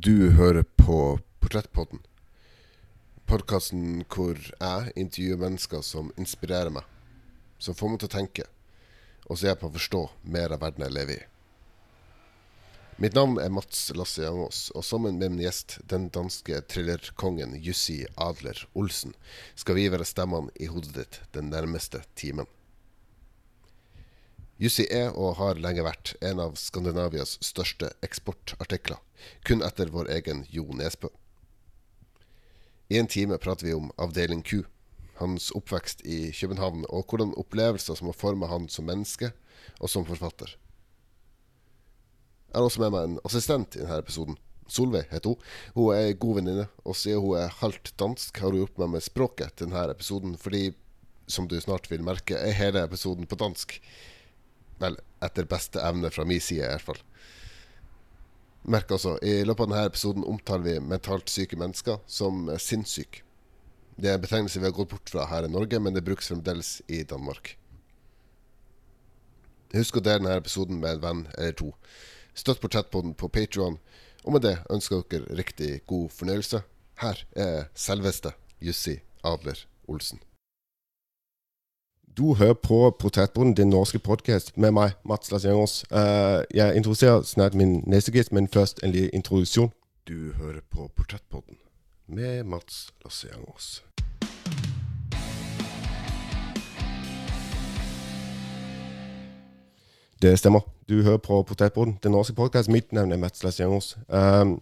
Du hører på Portrettpodden. Podkasten hvor jeg intervjuer mennesker som inspirerer meg. Som får meg til å tenke. Og så hjelper meg å forstå mer av verden jeg lever i. Mitt navn er Mats Lasse Jangås, og sammen med min gjest, den danske thrillerkongen Jussi Adler Olsen, skal vi være stemmene i hodet ditt den nærmeste timen. Jussi er og har lenge vært en av Skandinavias største eksportartikler, kun etter vår egen Jo Nesbø. I en time prater vi om Avdeling Q, hans oppvekst i København, og hvordan opplevelser som har formet han som menneske og som forfatter. Jeg har også med meg en assistent i denne episoden. Solveig heter hun. Hun er ei god venninne, og siden hun er halvt dansk, har hun hjulpet meg med språket til denne episoden, fordi, som du snart vil merke, er hele episoden på dansk. Vel, etter beste evne fra min side, i hvert fall. Merk også, i løpet av denne episoden omtaler vi mentalt syke mennesker som eh, sinnssyke. Det er en betegnelse vi har gått bort fra her i Norge, men det brukes fremdeles i Danmark. Husk å dele denne episoden med en venn eller to. Støtt portrettpodden på Patreon og med det ønsker dere riktig god fornøyelse. Her er selveste Jussi Adler Olsen. Du hører på Portrætboden, den norske podcast med mig, Mats Lars Jangers. Uh, øh, jeg introducerer snart min næste gæst, men først en lille introduktion. Du hører på Portrætboden med Mats Lars Jangers. Det stemmer. Du hører på Portrætboden, den norske podcast. Mit navn er Mats Lars Jangers. Um, øh,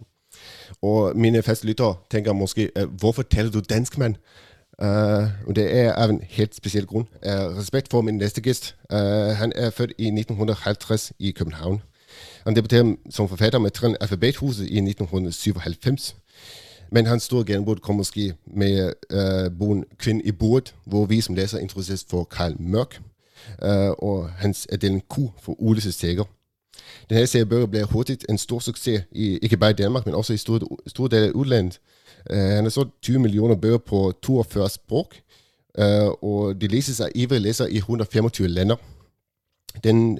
og mine faste lyttere tænker måske, uh, hvorfor taler du dansk, mand? Øh, uh, og det er af en helt speciel grund. Uh, respekt for min næste gæst. Uh, han er født i 1950 i København. Han debuterede som forfatter med Trin Alphabethuset i 1997. Men hans store gennembrud kom måske med uh, bogen Kvind i bordet, hvor vi som læser introduceres for Karl Mørk uh, og hans Adelen Q for Ulysses Tækker. Den her serie bøger blev hurtigt en stor succes, i, ikke bare i Danmark, men også i store, store dele af udlandet. Uh, han har solgt 20 millioner bøger på 42 sprog, uh, og de læses af ivrige læsere i 125 lande. Den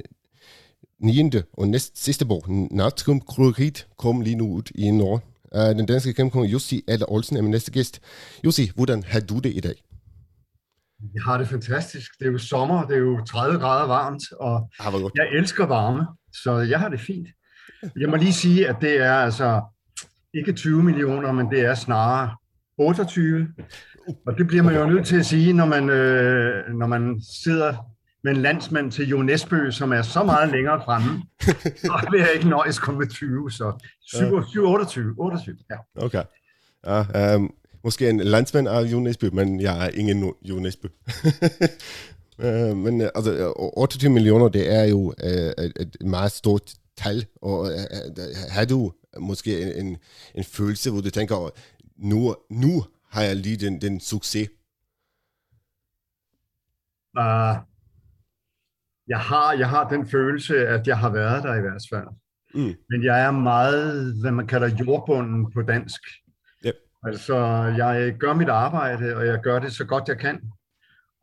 9. og næst sidste bog, Natrium Klorid, kom lige nu ud i Norge. Uh, den danske kæmpekonge Jussi Adler Olsen er min næste gæst. Jussi, hvordan har du det i dag? Jeg har det fantastisk. Det er jo sommer, det er jo 30 grader varmt, og Ah, jeg elsker varme, så jeg har det fint. Jeg må lige sige, at det er altså ikke 20 millioner, men det er snarere 28. Og det bliver man jo nødt til at sige, når man, øh, når man sidder med en landsmand til Jo Nesbø, som er så meget længere fremme. Så vil jeg ikke nøjes kun med 20, så 27, 28, 28, ja. Okay. Ja, um, måske en landsmand af Jo Nesbø, men jeg er ingen Jo Nesbø. uh, men uh, altså, uh, 28 millioner, det er jo uh, et, et meget stort tal, og uh, har du måske en, en, en følelse, hvor du tænker, nu, nu har jeg lige den, den succes? Uh, jeg, har, jeg har den følelse, at jeg har været der i hvert fald. Mm. Men jeg er meget, hvad man kalder jordbunden på dansk. Yep. Altså, jeg gør mit arbejde, og jeg gør det så godt jeg kan.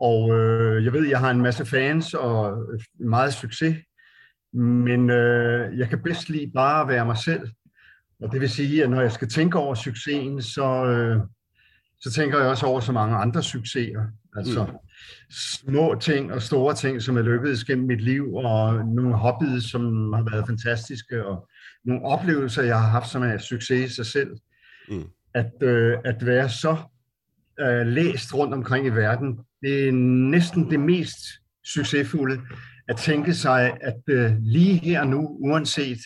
Og øh, jeg ved, jeg har en masse fans og meget succes, men øh, jeg kan bedst lide bare at være mig selv. Og det vil sige, at når jeg skal tænke over succesen, så, øh, så tænker jeg også over så mange andre succeser. Altså mm. små ting og store ting, som er lykkedes gennem mit liv, og nogle hobbyer, som har været fantastiske, og nogle oplevelser, jeg har haft, som er succes i sig selv. Mm. At, øh, at være så øh, læst rundt omkring i verden, det er næsten det mest succesfulde, at tænke sig, at øh, lige her nu, uanset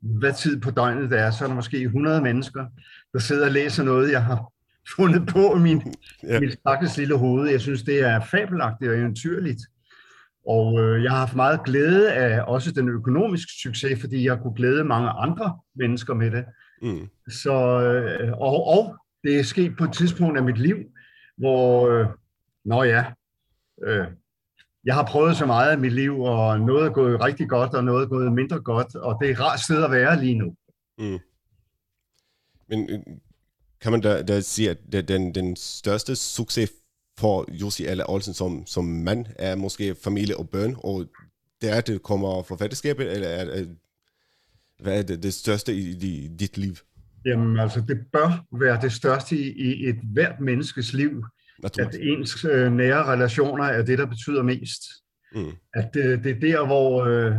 hvad tid på døgnet det er, så er der måske 100 mennesker, der sidder og læser noget, jeg har fundet på i min, Ja. mit stakkels lille hoved. Jeg synes, det er fabelagtigt og eventyrligt. Og øh, jeg har haft meget glæde af også den økonomiske succes, fordi jeg kunne glæde mange andre mennesker med det. Mm. Så, øh, og, og det er sket på et tidspunkt af mit liv, hvor, øh, nå ja, øh, jeg har prøvet så meget af mit liv, og noget er gået rigtig godt, og noget er gået mindre godt, og det er rart sted at være lige nu. Mm. Men øh, kan man da, da sige, at den, den største succes for Jussi Adler Olsen som, som mand er måske familie og børn, og der det kommer forfatterskabet, eller er, er, hvad er det, det største i, i dit liv? Jamen altså, det bør være det største i, i et hvert menneskes liv, at ens øh, nære relationer er det, der betyder mest. Mm. At øh, det er der, hvor, øh,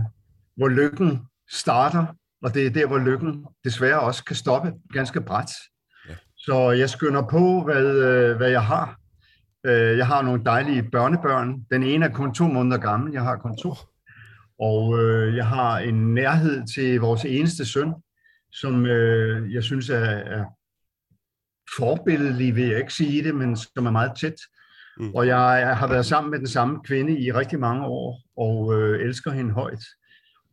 hvor lykken starter, og det er der, hvor lykken desværre også kan stoppe ganske bræt. Ja. Så jeg skynder på, hvad, øh, hvad jeg har. Øh, jeg har nogle dejlige børnebørn. Den ene er kun to måneder gammel. Jeg har kun to. Og øh, jeg har en nærhed til vores eneste søn, som øh, jeg synes er, er forbilledelig, vil jeg ikke sige det, men som er meget tæt. Mm. Og jeg har været sammen med den samme kvinde i rigtig mange år, og øh, elsker hende højt.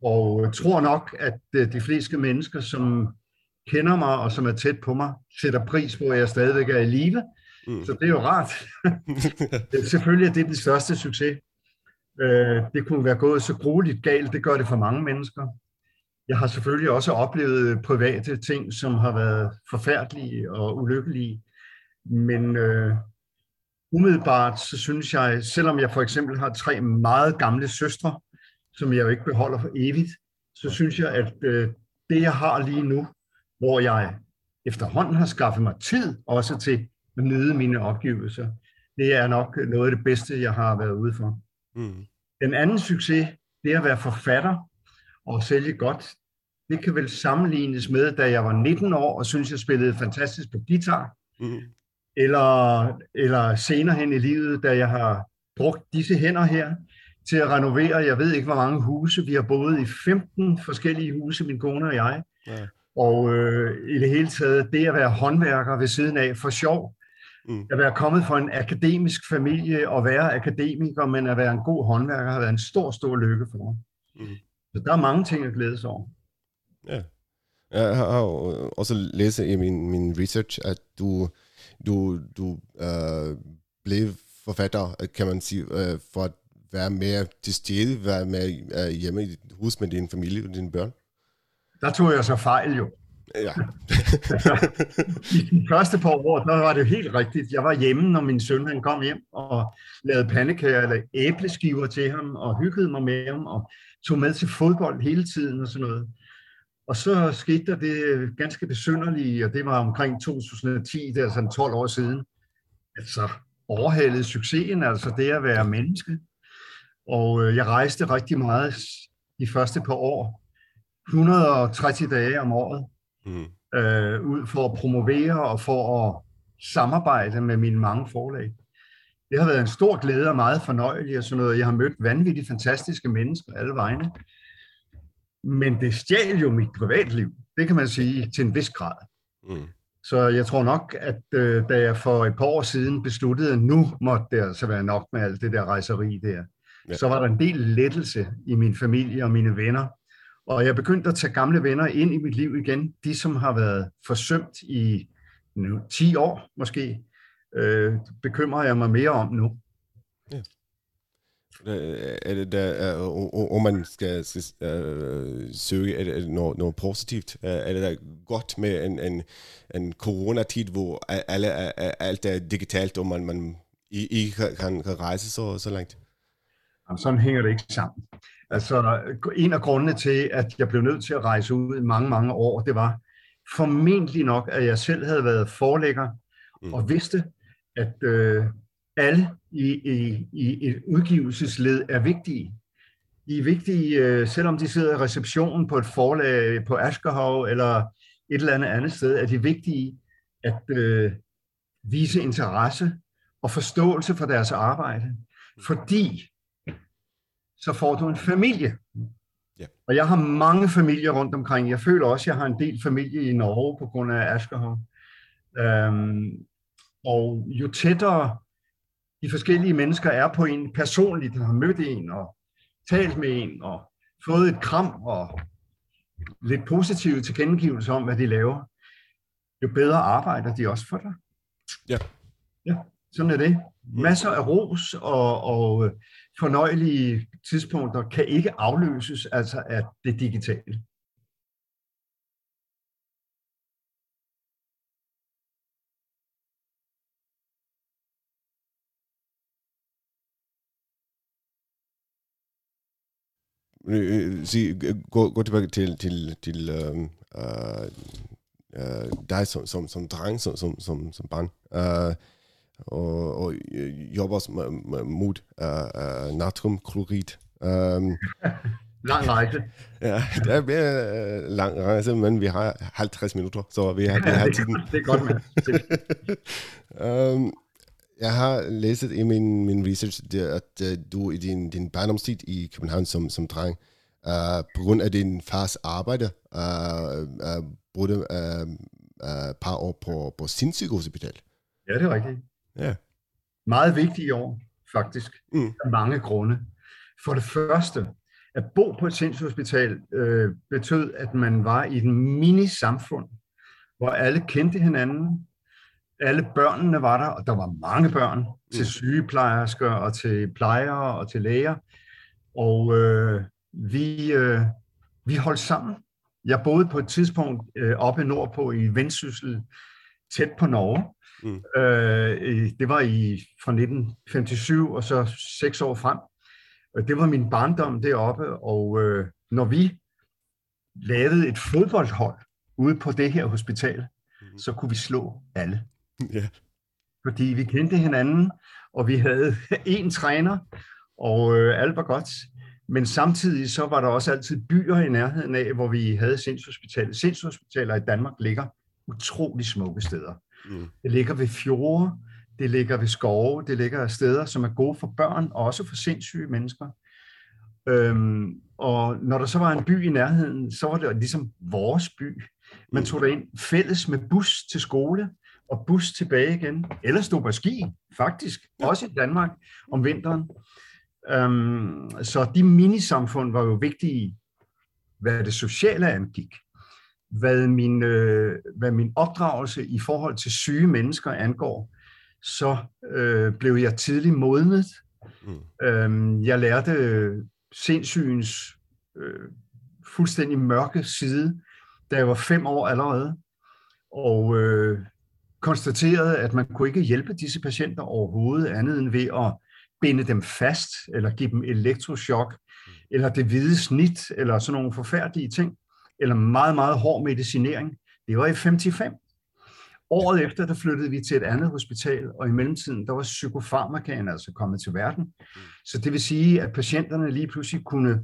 Og tror nok, at øh, de fleste mennesker, som kender mig og som er tæt på mig, sætter pris på, at jeg stadigvæk er i live. Mm. Så det er jo rart. Selvfølgelig er det den største succes. Øh, det kunne være gået så grueligt galt, det gør det for mange mennesker. Jeg har selvfølgelig også oplevet private ting, som har været forfærdelige og ulykkelige. Men øh, umiddelbart, så synes jeg, selvom jeg for eksempel har tre meget gamle søstre, som jeg jo ikke beholder for evigt, så synes jeg, at øh, det, jeg har lige nu, hvor jeg efterhånden har skaffet mig tid også til at nyde mine opgivelser, det er nok noget af det bedste, jeg har været ude for. Mm. Den anden succes, det er at være forfatter og sælge godt. Det kan vel sammenlignes med, da jeg var 19 år og synes jeg spillede fantastisk på guitar. Mm. Eller, eller senere hen i livet, da jeg har brugt disse hænder her til at renovere, jeg ved ikke hvor mange huse. Vi har boet i 15 forskellige huse, min kone og jeg. Ja. Og øh, i det hele taget, det at være håndværker ved siden af for sjov, mm. at være kommet fra en akademisk familie og være akademiker, men at være en god håndværker har været en stor, stor lykke for mig. Mm. Så der er mange ting at glæde sig over. Ja. Jeg har også læst i min, min research, at du, du, du øh, blev forfatter, kan man sige, øh, for at være mere til stede, være mere øh, hjemme i dit hus med din familie og dine børn? Der tog jeg så fejl jo. Ja. I de første par år, der var det helt rigtigt. Jeg var hjemme, når min søn han kom hjem og lavede pandekager eller æbleskiver til ham og hyggede mig med ham og tog med til fodbold hele tiden og sådan noget. Og så skete der det ganske besynderlige, og det var omkring 2010, det er sådan 12 år siden, altså overhalede succesen, altså det at være menneske. Og øh, jeg rejste rigtig meget de første par år, 130 dage om året, mm. øh, ud for at promovere og for at samarbejde med mine mange forlag. Det har været en stor glæde og meget fornøjelig og sådan noget. Jeg har mødt vanvittigt fantastiske mennesker alle vegne. Men det stjal jo mit privatliv, det kan man sige, til en vis grad. Mm. Så jeg tror nok, at øh, da jeg for et par år siden besluttede, at nu måtte det altså være nok med alt det der rejseri der, ja. så var der en del lettelse i min familie og mine venner. Og jeg begyndte at tage gamle venner ind i mit liv igen. De, som har været forsømt i nu, 10 år måske, øh, bekymrer jeg mig mere om nu. Ja. Er det der, om man skal, skal uh, søge, er det noget, noget positivt? Er det der godt med en, en, en coronatid, hvor alle, alt er digitalt, og man, man ikke kan, kan rejse så, så langt? Jamen, sådan hænger det ikke sammen. Altså, en af grundene til, at jeg blev nødt til at rejse ud i mange, mange år, det var formentlig nok, at jeg selv havde været forlægger mm. og vidste, at øh, alle i, i, i et udgivelsesled er vigtige. De er vigtige, øh, selvom de sidder i receptionen på et forlag på Askerhav eller et eller andet andet sted, er de vigtige at øh, vise interesse og forståelse for deres arbejde. Fordi så får du en familie. Ja. Og jeg har mange familier rundt omkring. Jeg føler også, at jeg har en del familie i Norge på grund af Askerhav. Øhm, og jo tættere de forskellige mennesker er på en personligt, der har mødt en og talt med en og fået et kram og lidt positive tilkendegivelser om, hvad de laver, jo bedre arbejder de også for dig. Ja. Ja, sådan er det. Masser af ros og, og fornøjelige tidspunkter kan ikke afløses altså af det digitale. Gå, gå tilbage til, til, til uh, uh, dig som, som, som dreng, som, som, som, som barn, uh, og, og jobber mod uh, natriumklorid. Um, lang rejse. ja, det er mere lang rejse, men vi har 50 minutter, så vi har, vi har tiden. det er godt med. um, jeg har læst i min, min research, det, at uh, du i din, din barndomstid i København som, som dreng, uh, på grund af din fars arbejde, uh, uh, boede uh, uh, par år på, på sindssygehospital. Ja, det er rigtigt. Ja. Meget vigtige år, faktisk. Mm. Af mange grunde. For det første, at bo på et sindssygehospital øh, betød, at man var i et mini-samfund, hvor alle kendte hinanden, alle børnene var der, og der var mange børn til mm. sygeplejersker og til plejere og til læger. Og øh, vi, øh, vi holdt sammen. Jeg boede på et tidspunkt øh, oppe nordpå i Vendsyssel, tæt på Norge. Mm. Øh, det var i fra 1957 og så seks år frem. Og det var min barndom deroppe, og øh, når vi lavede et fodboldhold ude på det her hospital, mm. så kunne vi slå alle. Yeah. Fordi vi kendte hinanden, og vi havde én træner, og øh, alt var godt. Men samtidig så var der også altid byer i nærheden af, hvor vi havde sindshospitaler. Sindshospitaler i Danmark ligger utrolig smukke steder. Mm. Det ligger ved fjorde, det ligger ved skove, det ligger steder, som er gode for børn, og også for sindssyge mennesker. Øhm, og når der så var en by i nærheden, så var det ligesom vores by. Man mm. tog der ind fælles med bus til skole, og bus tilbage igen, eller stå på ski, faktisk, også i Danmark om vinteren. Um, så de minisamfund var jo vigtige, hvad det sociale angik. Hvad min, øh, hvad min opdragelse i forhold til syge mennesker angår, så øh, blev jeg tidligt modnet. Mm. Um, jeg lærte sindssygens øh, fuldstændig mørke side, da jeg var fem år allerede. Og øh, konstaterede, at man kunne ikke hjælpe disse patienter overhovedet andet end ved at binde dem fast, eller give dem elektroschok, eller det hvide snit, eller sådan nogle forfærdelige ting, eller meget, meget hård medicinering. Det var i 55. Året efter, der flyttede vi til et andet hospital, og i mellemtiden, der var psykofarmakaen altså kommet til verden. Så det vil sige, at patienterne lige pludselig kunne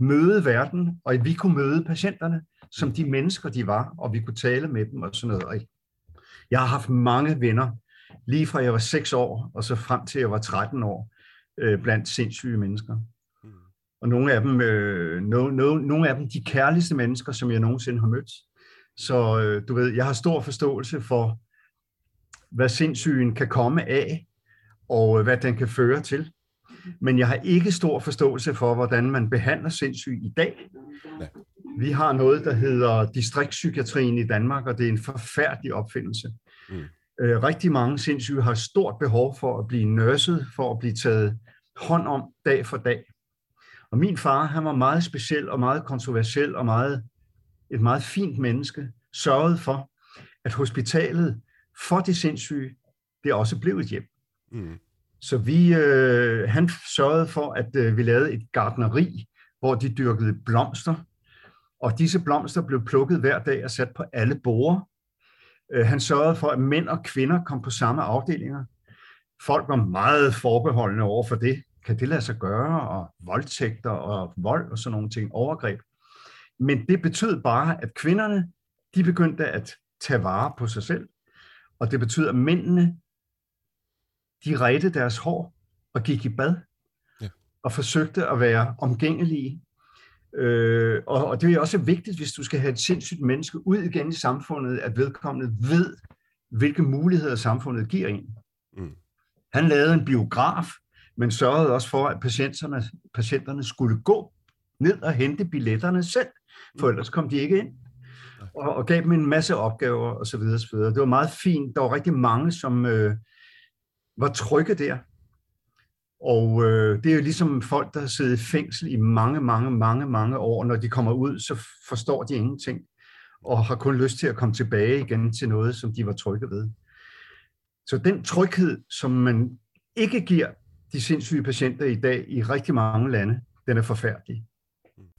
møde verden, og at vi kunne møde patienterne, som de mennesker, de var, og vi kunne tale med dem og sådan noget. Og jeg har haft mange venner, lige fra jeg var 6 år, og så frem til jeg var 13 år, øh, blandt sindssyge mennesker. Mm. Og nogle af dem, øh, no, no, nogle af dem de kærligste mennesker, som jeg nogensinde har mødt. Så øh, du ved, jeg har stor forståelse for, hvad sindssygen kan komme af, og øh, hvad den kan føre til. Men jeg har ikke stor forståelse for, hvordan man behandler sindssyg i dag. Ja. Vi har noget, der hedder distriktspsykiatrien i Danmark, og det er en forfærdelig opfindelse. Mm. Øh, rigtig mange sindssyge har stort behov for at blive nørset, for at blive taget hånd om dag for dag. Og min far, han var meget speciel og meget kontroversiel og meget, et meget fint menneske, sørgede for, at hospitalet for de sindssyge, det også blev et hjem. Mm. Så vi, øh, han sørgede for, at øh, vi lavede et gardneri, hvor de dyrkede blomster, og disse blomster blev plukket hver dag og sat på alle borer. Øh, han sørgede for, at mænd og kvinder kom på samme afdelinger. Folk var meget forbeholdende over for det. Kan det lade sig gøre? Og voldtægter og vold og sådan nogle ting, overgreb. Men det betød bare, at kvinderne, de begyndte at tage vare på sig selv. Og det betød, at mændene, de redte deres hår og gik i bad. Ja. Og forsøgte at være omgængelige Øh, og, og det er også vigtigt, hvis du skal have et sindssygt menneske ud igen i samfundet, at vedkommende ved, hvilke muligheder samfundet giver en. Mm. Han lavede en biograf, men sørgede også for, at patienterne, patienterne skulle gå ned og hente billetterne selv, for ellers kom de ikke ind. Og, og gav dem en masse opgaver osv. osv. Det var meget fint. Der var rigtig mange, som øh, var trygge der. Og øh, det er jo ligesom folk, der har siddet i fængsel i mange, mange, mange, mange år. Når de kommer ud, så forstår de ingenting, og har kun lyst til at komme tilbage igen til noget, som de var trygge ved. Så den tryghed, som man ikke giver de sindssyge patienter i dag i rigtig mange lande, den er forfærdelig.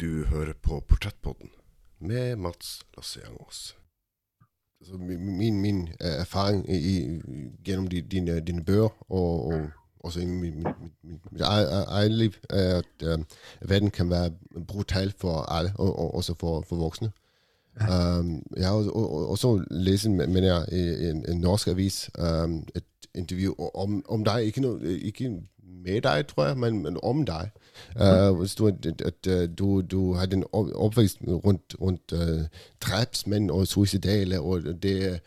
Du hører på Portrætpodden med Mats Lassiangos. altså, min, min øh, erfaring i, gennem dine, dine bøger og, og også i mit, mit, mit, mit eget, eget liv, er, at uh, verden kan være brutal for alle, og, og også for, for voksne. Ja. Um, jeg har også, læst, men jeg, i en, en norsk avis, um, et interview om, om dig, ikke, no, ikke med dig, tror jeg, men, men om dig. Uh, hvis du, at, at, du, du har en opvækst rundt, rundt uh, drabsmænd og suicidale, og det,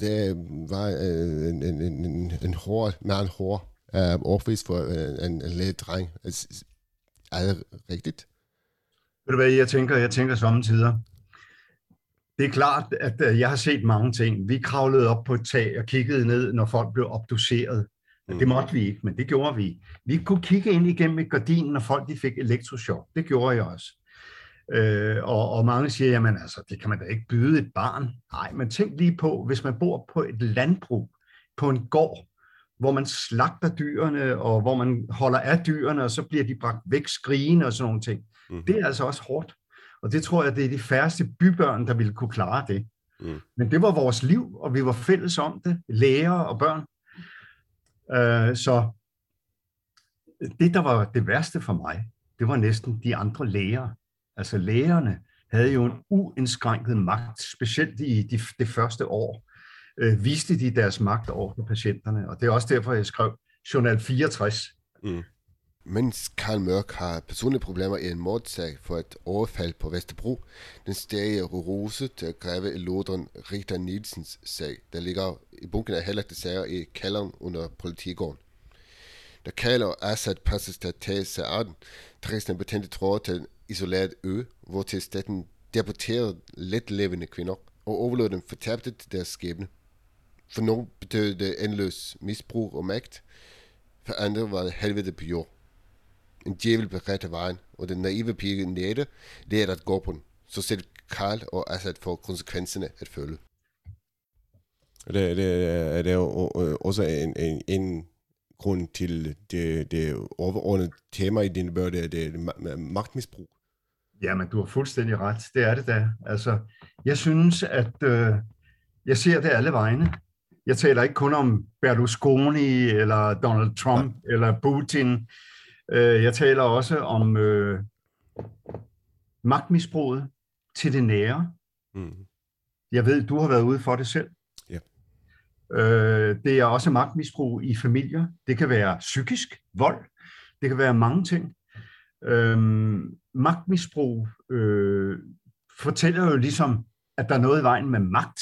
det var en, en, en, en hård, meget hård uh, opvækst for en, en lille dreng. Er det rigtigt? Ved du hvad, jeg tænker, jeg tænker samtidig. Det er klart, at jeg har set mange ting. Vi kravlede op på et tag og kiggede ned, når folk blev obduceret. Mm. Det måtte vi ikke, men det gjorde vi. Vi kunne kigge ind igennem et gardin, når folk de fik elektrochok. Det gjorde jeg også. Øh, og, og mange siger, jamen altså, det kan man da ikke byde et barn. Nej, men tænk lige på, hvis man bor på et landbrug, på en gård, hvor man slagter dyrene, og hvor man holder af dyrene, og så bliver de bragt væk skrigende og sådan nogle ting. Mm. Det er altså også hårdt. Og det tror jeg, det er de færreste bybørn, der ville kunne klare det. Mm. Men det var vores liv, og vi var fælles om det, læger og børn. Øh, så det, der var det værste for mig, det var næsten de andre læger. Altså lægerne havde jo en uindskrænket magt, specielt i de, det første år, øh, viste de deres magt over for patienterne. Og det er også derfor, jeg skrev Journal 64. Mm. Mens Karl Mørk har personlige problemer i en mordsag for et overfald på Vesterbro, den stiger Rose til at græve i lodren Rita Nielsens sag, der ligger i bunken af heller sager i kælderen under politigården. Da Karl og Assad passes til at tage sig af den, trækkes den betændte tråd til en isoleret ø, hvor til staten deporterede letlevende kvinder og overlod dem fortabte til deres skæbne. For nogle betød det endeløs misbrug og magt, for andre var det helvede på jord en djævel beretter vejen, og den naive pige Nette lærer at gå på den. Så selv Karl og Assad får konsekvenserne at følge. Det, det, er det jo også en, en, en grund til det, det overordnede tema i dine bøger, det, det er magtmisbrug. Jamen, du har fuldstændig ret. Det er det da. Altså, jeg synes, at øh, jeg ser det alle vegne. Jeg taler ikke kun om Berlusconi, eller Donald Trump, ja. eller Putin. Øh, jeg taler også om øh, magtmisbruget til det nære. Mm. Jeg ved, du har været ude for det selv. Ja. Øh, det er også magtmisbrug i familier. Det kan være psykisk vold. Det kan være mange ting. Øh, magtmisbrug øh, fortæller jo ligesom, at der er noget i vejen med magt.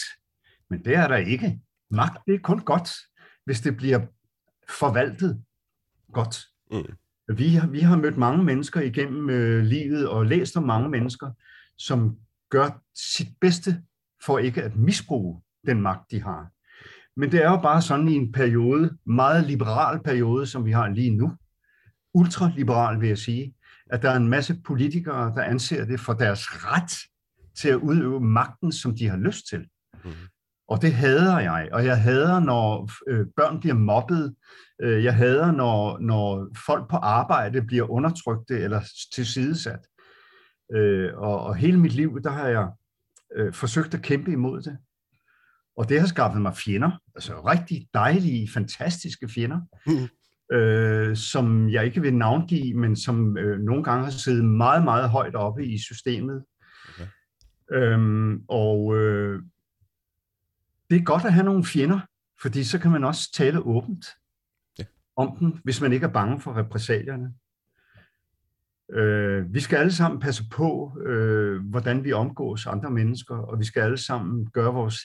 Men det er der ikke. Magt det er kun godt, hvis det bliver forvaltet godt. Mm. Vi har, vi har mødt mange mennesker igennem øh, livet og læst om mange mennesker, som gør sit bedste for ikke at misbruge den magt, de har. Men det er jo bare sådan i en periode, meget liberal periode, som vi har lige nu, ultraliberal vil jeg sige, at der er en masse politikere, der anser det for deres ret til at udøve magten, som de har lyst til. Mm. Og det hader jeg, og jeg hader, når øh, børn bliver mobbet. Øh, jeg hader, når, når folk på arbejde bliver undertrykte eller tilsidesat. Øh, og, og hele mit liv, der har jeg øh, forsøgt at kæmpe imod det. Og det har skaffet mig fjender, altså rigtig dejlige, fantastiske fjender, mm. øh, som jeg ikke vil navngive, men som øh, nogle gange har siddet meget, meget højt oppe i systemet. Okay. Øhm, og øh, det er godt at have nogle fjender, fordi så kan man også tale åbent ja. om dem, hvis man ikke er bange for repræsalierne. Øh, vi skal alle sammen passe på, øh, hvordan vi omgås andre mennesker, og vi skal alle sammen gøre vores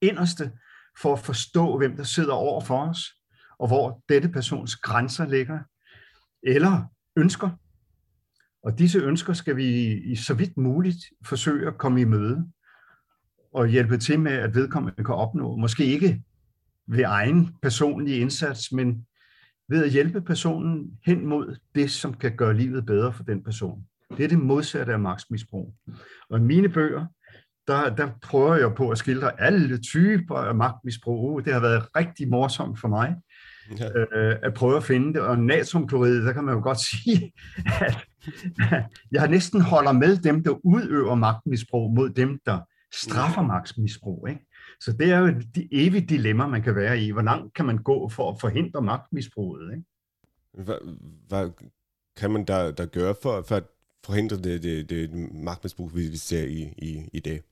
inderste for at forstå, hvem der sidder over for os, og hvor dette persons grænser ligger, eller ønsker. Og disse ønsker skal vi i så vidt muligt forsøge at komme i møde og hjælpe til med, at vedkommende kan opnå. Måske ikke ved egen personlig indsats, men ved at hjælpe personen hen mod det, som kan gøre livet bedre for den person. Det er det modsatte af magtmisbrug. Og i mine bøger, der, der prøver jeg på at skildre alle typer af magtmisbrug. Det har været rigtig morsomt for mig ja. øh, at prøve at finde det. Og natriumklorid, der kan man jo godt sige, at jeg næsten holder med dem, der udøver magtmisbrug mod dem, der straffer magtmisbrug. Ikke? Så det er jo et evigt dilemma, man kan være i. Hvor langt kan man gå for at forhindre magtmisbruget? Ikke? Hvad, hvad kan man der, der gøre for, for at forhindre det, det, det magtmisbrug, vi ser i, i, i dag?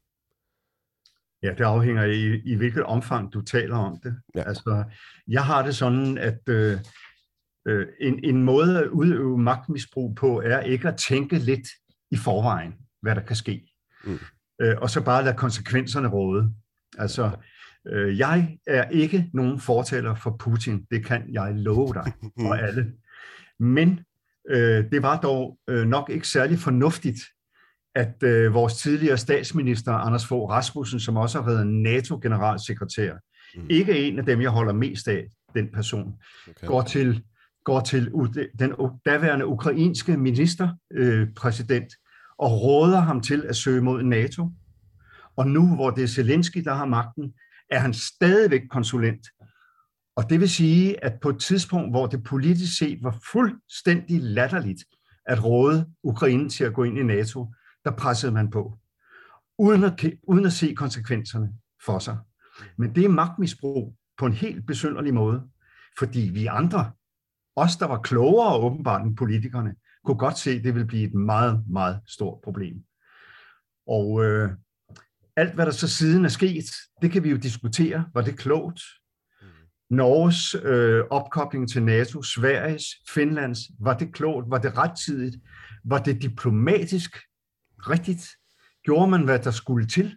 Ja, det afhænger i, i hvilket omfang du taler om det. Ja. Altså, jeg har det sådan, at øh, øh, en, en måde at udøve magtmisbrug på, er ikke at tænke lidt i forvejen, hvad der kan ske. Mm. Øh, og så bare lade konsekvenserne råde. Altså, øh, jeg er ikke nogen fortaler for Putin. Det kan jeg love dig og alle. Men øh, det var dog øh, nok ikke særlig fornuftigt, at øh, vores tidligere statsminister, Anders Fogh Rasmussen, som også har været NATO-generalsekretær, mm. ikke en af dem, jeg holder mest af, den person, okay. går til, går til den daværende ukrainske ministerpræsident øh, og råder ham til at søge mod NATO. Og nu, hvor det er Zelensky, der har magten, er han stadigvæk konsulent. Og det vil sige, at på et tidspunkt, hvor det politisk set var fuldstændig latterligt at råde Ukraine til at gå ind i NATO, der pressede man på, uden at, uden at se konsekvenserne for sig. Men det er magtmisbrug på en helt besynderlig måde, fordi vi andre, os der var klogere åbenbart end politikerne, kunne godt se, at det ville blive et meget, meget stort problem. Og øh, alt, hvad der så siden er sket, det kan vi jo diskutere. Var det klogt? Norges øh, opkobling til NATO, Sveriges, Finlands, var det klogt? Var det rettidigt? Var det diplomatisk rigtigt? Gjorde man, hvad der skulle til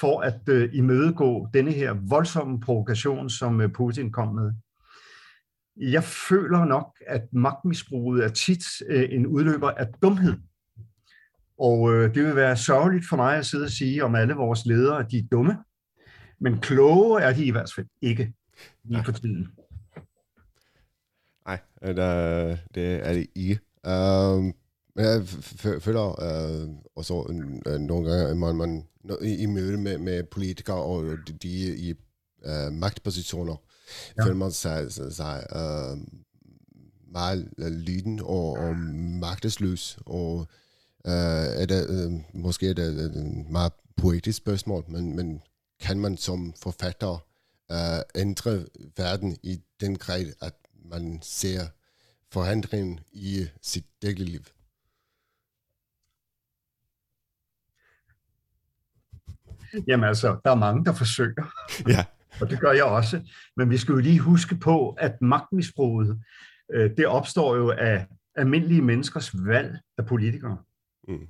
for at øh, imødegå denne her voldsomme provokation, som øh, Putin kom med? Jeg føler nok, at magtmisbruget er tit øh, en udløber af dumhed. Og øh, det vil være sørgeligt for mig at sidde og sige om alle vores ledere, at de er dumme. Men kloge er de i hvert fald ikke lige for tiden. Nej, det, det er det ikke. Um, men jeg føler uh, også uh, nogle gange, at man, man i, i møde med, med politikere og de, de i magtpositioner, ja. føler man sig, sig uh, meget lyden og, og magtesløs. Og uh, er det, uh, måske er det et meget poetisk spørgsmål, men, men kan man som forfatter uh, ændre verden i den grad, at man ser forandringen i sit daglige liv? Jamen altså, der er mange, der forsøger. Ja. Og det gør jeg også. Men vi skal jo lige huske på, at magtmisbruget, øh, det opstår jo af almindelige menneskers valg af politikere. Mm.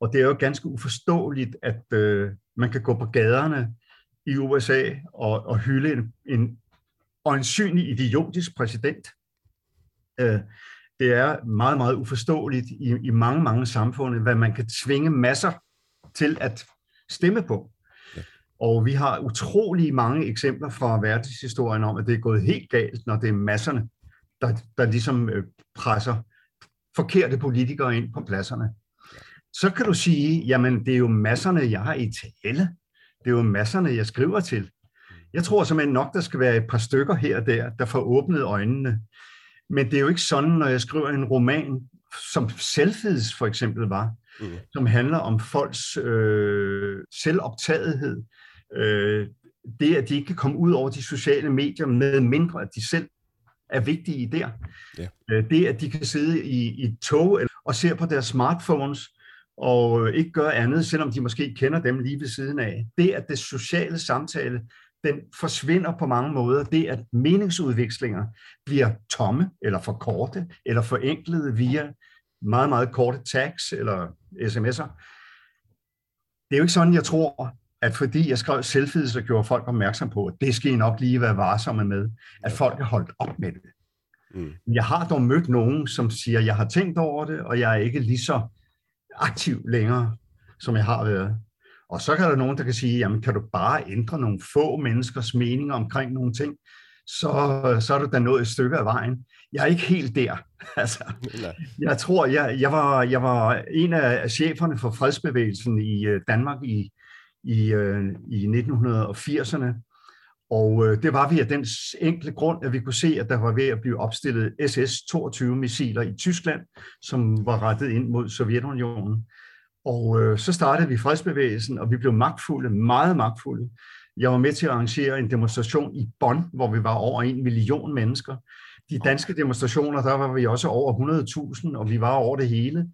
Og det er jo ganske uforståeligt, at øh, man kan gå på gaderne i USA og, og hylde en, en øjensynlig idiotisk præsident. Øh, det er meget, meget uforståeligt i, i mange, mange samfund, hvad man kan tvinge masser til at stemme på. Og vi har utrolig mange eksempler fra verdenshistorien om, at det er gået helt galt, når det er masserne, der, der ligesom øh, presser forkerte politikere ind på pladserne. Så kan du sige, jamen det er jo masserne, jeg har i tale. Det er jo masserne, jeg skriver til. Jeg tror simpelthen nok, der skal være et par stykker her og der, der får åbnet øjnene. Men det er jo ikke sådan, når jeg skriver en roman, som Selfies for eksempel var, mm. som handler om folks øh, selvoptagethed. Øh, det, at de ikke kan komme ud over de sociale medier, med mindre at de selv er vigtige der. Yeah. Øh, det, at de kan sidde i, i et tog og se på deres smartphones, og ikke gøre andet, selvom de måske kender dem lige ved siden af. Det, at det sociale samtale, den forsvinder på mange måder. Det, at meningsudvekslinger bliver tomme, eller for korte, eller forenklede via meget, meget korte tags eller sms'er. Det er jo ikke sådan, jeg tror, at fordi jeg skrev selfies, så gjorde folk opmærksom på, at det skal I nok lige være varsomme med, at folk er holdt op med det. Mm. Jeg har dog mødt nogen, som siger, at jeg har tænkt over det, og jeg er ikke lige så aktiv længere, som jeg har været. Og så kan der nogen, der kan sige, jamen kan du bare ændre nogle få menneskers meninger omkring nogle ting, så, så er du da nået et stykke af vejen. Jeg er ikke helt der. altså, jeg tror, jeg, jeg, var, jeg var en af cheferne for fredsbevægelsen i øh, Danmark i, i, øh, i 1980'erne. Og øh, det var vi af den enkle grund, at vi kunne se, at der var ved at blive opstillet SS-22-missiler i Tyskland, som var rettet ind mod Sovjetunionen. Og øh, så startede vi fredsbevægelsen, og vi blev magtfulde, meget magtfulde. Jeg var med til at arrangere en demonstration i Bonn, hvor vi var over en million mennesker. De danske demonstrationer, der var vi også over 100.000, og vi var over det hele.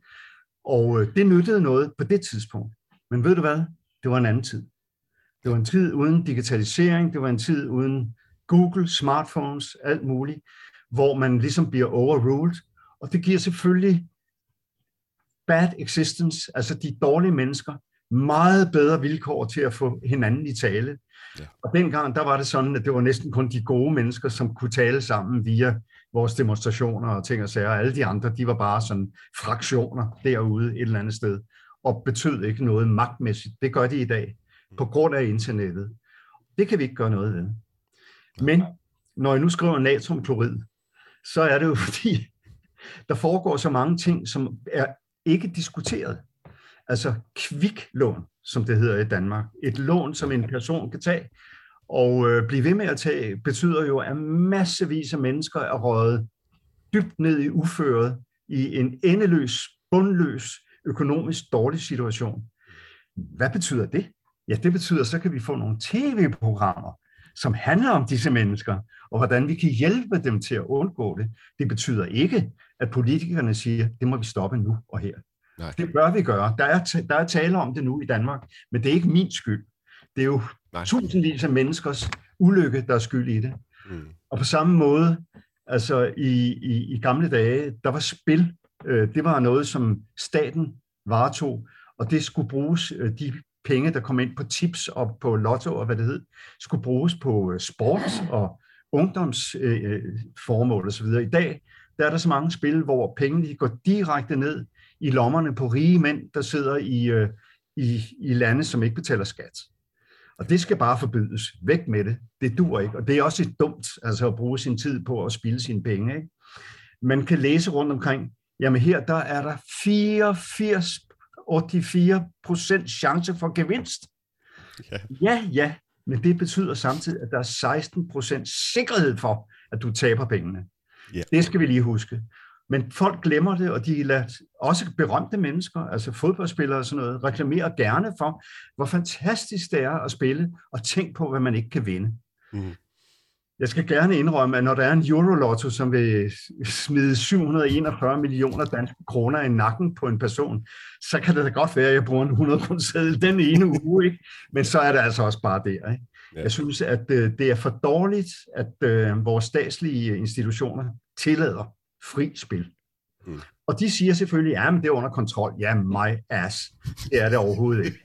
Og øh, det nyttede noget på det tidspunkt. Men ved du hvad? Det var en anden tid. Det var en tid uden digitalisering, det var en tid uden Google, smartphones, alt muligt, hvor man ligesom bliver overruled. Og det giver selvfølgelig bad existence, altså de dårlige mennesker, meget bedre vilkår til at få hinanden i tale. Ja. Og dengang, der var det sådan, at det var næsten kun de gode mennesker, som kunne tale sammen via vores demonstrationer og ting og sager. Alle de andre, de var bare sådan fraktioner derude et eller andet sted, og betød ikke noget magtmæssigt. Det gør de i dag, på grund af internettet. Det kan vi ikke gøre noget ved. Men når jeg nu skriver natriumklorid, så er det jo fordi, der foregår så mange ting, som er ikke diskuteret. Altså kviklån, som det hedder i Danmark. Et lån, som en person kan tage, og øh, blive ved med at tage, betyder jo, at massevis af mennesker er røget dybt ned i uføret i en endeløs, bundløs, økonomisk dårlig situation. Hvad betyder det? Ja, det betyder, så kan vi få nogle tv-programmer, som handler om disse mennesker, og hvordan vi kan hjælpe dem til at undgå det. Det betyder ikke, at politikerne siger, det må vi stoppe nu og her. Nej. Det bør vi gøre. Der er, der er tale om det nu i Danmark, men det er ikke min skyld. Det er jo Nej. tusindvis af menneskers ulykke, der er skyld i det. Mm. Og på samme måde, altså i, i, i gamle dage, der var spil. Øh, det var noget, som staten varetog, og det skulle bruges, øh, de penge, der kom ind på tips og på lotto og hvad det hed, skulle bruges på øh, sport og ungdomsformål øh, øh osv. I dag der er der så mange spil, hvor pengene går direkte ned i lommerne på rige mænd, der sidder i, øh, i, i lande, som ikke betaler skat. Og det skal bare forbydes. Væk med det. Det dur ikke. Og det er også et dumt altså at bruge sin tid på at spille sine penge. Ikke? Man kan læse rundt omkring, jamen her der er der 84 84 procent chance for gevinst. Ja. ja, ja, men det betyder samtidig, at der er 16 procent sikkerhed for, at du taber pengene. Ja. Det skal vi lige huske. Men folk glemmer det, og de lader også berømte mennesker, altså fodboldspillere og sådan noget, reklamere gerne for, hvor fantastisk det er at spille, og tænk på, hvad man ikke kan vinde. Mm. Jeg skal gerne indrømme, at når der er en Eurolotto, som vil smide 741 millioner danske kroner i nakken på en person, så kan det da godt være, at jeg bruger en 100 seddel den ene uge, ikke? men så er det altså også bare der. Ikke? Ja. Jeg synes, at øh, det er for dårligt, at øh, vores statslige institutioner tillader fri spil. Mm. Og de siger selvfølgelig, ja, men det er under kontrol. Ja, my ass. Det er det overhovedet ikke.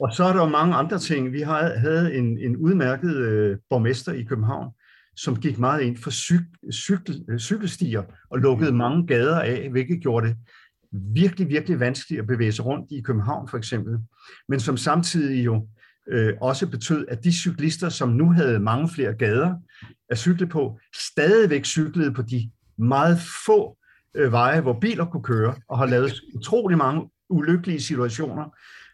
og så er der jo mange andre ting. Vi havde en, en udmærket øh, borgmester i København, som gik meget ind for cyk, cykel, øh, cykelstier og lukkede mm. mange gader af, hvilket gjorde det virkelig, virkelig vanskeligt at bevæge sig rundt i København for eksempel. Men som samtidig jo øh, også betød, at de cyklister, som nu havde mange flere gader at cykle på, stadigvæk cyklede på de meget få øh, veje, hvor biler kunne køre, og har lavet utrolig mange ulykkelige situationer,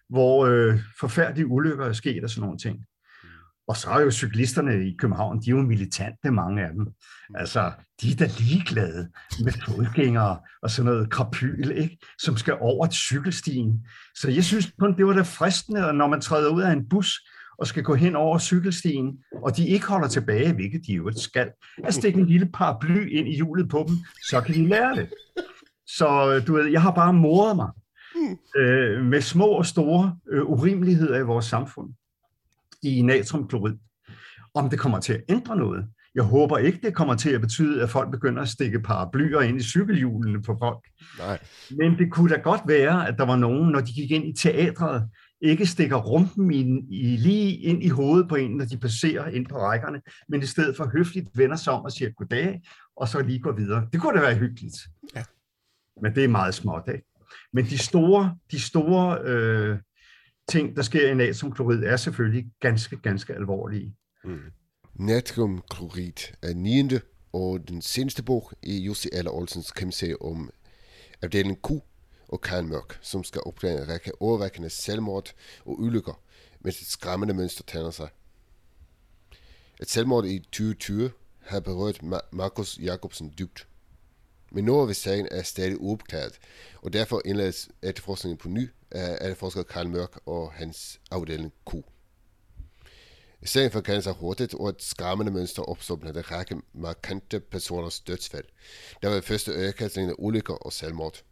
hvor øh, forfærdelige ulykker er sket og sådan nogle ting. Og så er jo cyklisterne i København, de er jo militante, mange af dem. Altså, de er da ligeglade med fodgængere og sådan noget krapyl, ikke? som skal over et cykelstien. Så jeg synes kun, det var da fristende, når man træder ud af en bus og skal gå hen over cykelstien, og de ikke holder tilbage, hvilket de jo skal, at stikke en lille paraply ind i hjulet på dem, så kan de lære det. Så du ved, jeg har bare moret mig øh, med små og store øh, urimeligheder i vores samfund i natriumklorid. Om det kommer til at ændre noget, jeg håber ikke, det kommer til at betyde, at folk begynder at stikke paraplyer ind i cykelhjulene på folk. Nej. Men det kunne da godt være, at der var nogen, når de gik ind i teatret, ikke stikker rumpen i, i, lige ind i hovedet på en, når de passerer ind på rækkerne, men i stedet for høfligt vender sig om og siger goddag, og så lige går videre. Det kunne da være hyggeligt. Ja. Men det er meget småt, ikke? Men de store, de store øh, ting, der sker i natriumklorid, er selvfølgelig ganske, ganske alvorlige. Mm. Natriumklorid er 9. og den seneste bog i Jussi Aller Olsens krimiserie om afdelingen Q og Karl Mørk, som skal opdage en række overvækkende selvmord og ulykker, mens et skræmmende mønster tænder sig. Et selvmord i 2020 har berørt Markus Jacobsen dybt. Men noget ved sagen er stadig uopklaret, og derfor indledes efterforskningen på ny af efterforsker Karl Mørk og hans afdeling Q. Sagen stedet sig hurtigt og et skræmmende mønster opstår blandt en række markante personers dødsfald. Der var første øjekastning af ulykker og selvmord.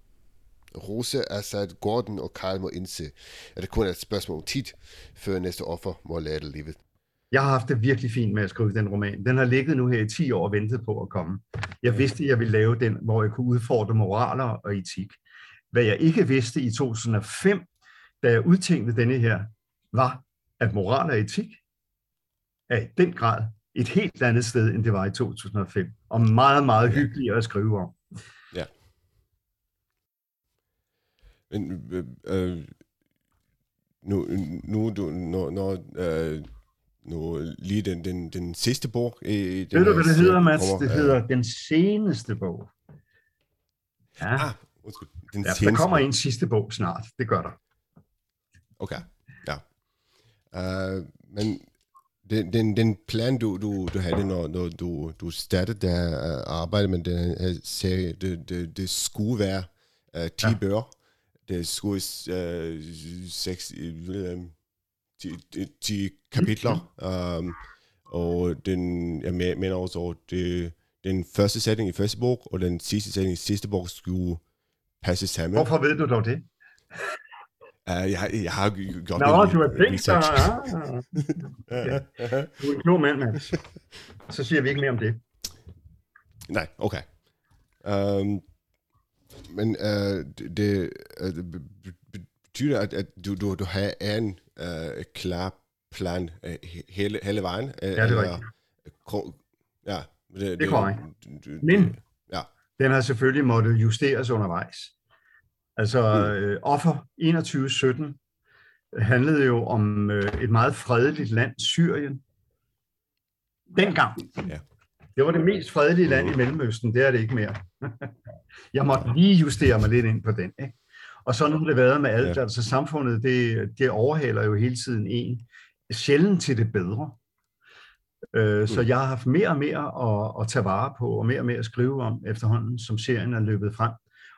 Rose, Assad, Gordon og Karl må indse, at det kun er et spørgsmål om tid, før næste offer må lade livet. Jeg har haft det virkelig fint med at skrive den roman. Den har ligget nu her i 10 år og ventet på at komme. Jeg vidste, at jeg ville lave den, hvor jeg kunne udfordre moraler og etik. Hvad jeg ikke vidste i 2005, da jeg udtænkte denne her, var, at moral og etik er i den grad et helt andet sted, end det var i 2005. Og meget, meget hyggeligt at skrive om. Ja. Men, øh, øh nu, nu, du, når, når øh, nu lige den, den, den sidste bog. I den Ved du, hvad det hedder? Kommer, det hedder øh, den seneste bog. Ja. Ah, undskyld. Den ja, der kommer en sidste bog snart. Det gør der. Okay, ja. Uh, men den, den, den plan, du, du, du havde, når, når du, du startede der uh, arbejde med den her serie, det, det, det skulle være uh, 10 ja. bøger. Det skulle uh, 6, uh, 10, 10 kapitler. Um, og den, jeg mener også, det, den første sætning i første bog, og den sidste sætning i sidste bog skulle passe sammen. Hvorfor ved du dog det? Uh, jeg, jeg har gjort Nå, du har tænkt dig. Ja. Du er en klog mand, Mads. Så siger vi ikke mere om det. Nej, okay. Um, men uh, det, det betyder, at, at du, du, du har en uh, klar plan uh, hele, hele vejen? Uh, ja, det er rigtigt. Ja, det, det, det er korrekt. Men ja. den har selvfølgelig måttet justeres undervejs. Altså mm. øh, offer 2117 handlede jo om øh, et meget fredeligt land, Syrien. Dengang. Ja. Det var det mest fredelige land i Mellemøsten, det er det ikke mere. Jeg måtte lige justere mig lidt ind på den. Ikke? Og sådan har det været med alt. Ja. Altså samfundet, det, det overhaler jo hele tiden en. Sjældent til det bedre. Øh, mm. Så jeg har haft mere og mere at, at tage vare på, og mere og mere at skrive om efterhånden, som serien er løbet frem.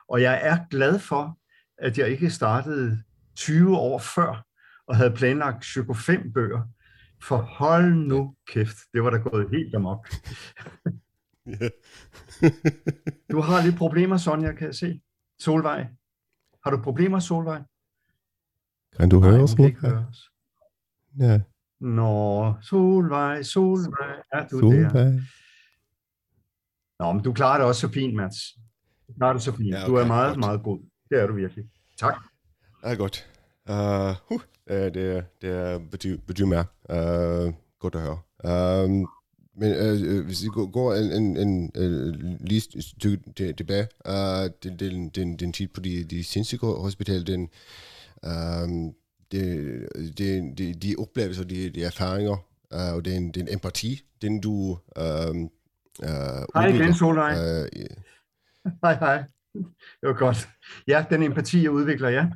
Og jeg er glad for, at jeg ikke startede 20 år før og havde planlagt 5 bøger. For hold nu kæft, det var da gået helt amok. du har lidt problemer, Sonja, kan jeg se. Solvej. Har du problemer, Solvej? Kan du høre os? Høre os. Ja. Nå, Solvej, Solvej, er du Solvej. der? Nå, men du klarer det også så fint, Mats. Du klarer det så fint. Ja, okay, du er meget, godt. meget god. Det er du virkelig. Tak. Er godt. Uh, uh, det, det er betyder, mere. Uh, godt at høre. Um, men uh, hvis vi går en, en, en, en lige stykke tilbage, uh, den, den, den, den tid på de, de sindssyge hospital, den, um, det, det, de, de oplevelser, de, de erfaringer, uh, og den, den empati, den du um, uh, Hej igen, Solvej. Uh, hej, hej. Det var godt. Ja, den empati, jeg udvikler, ja.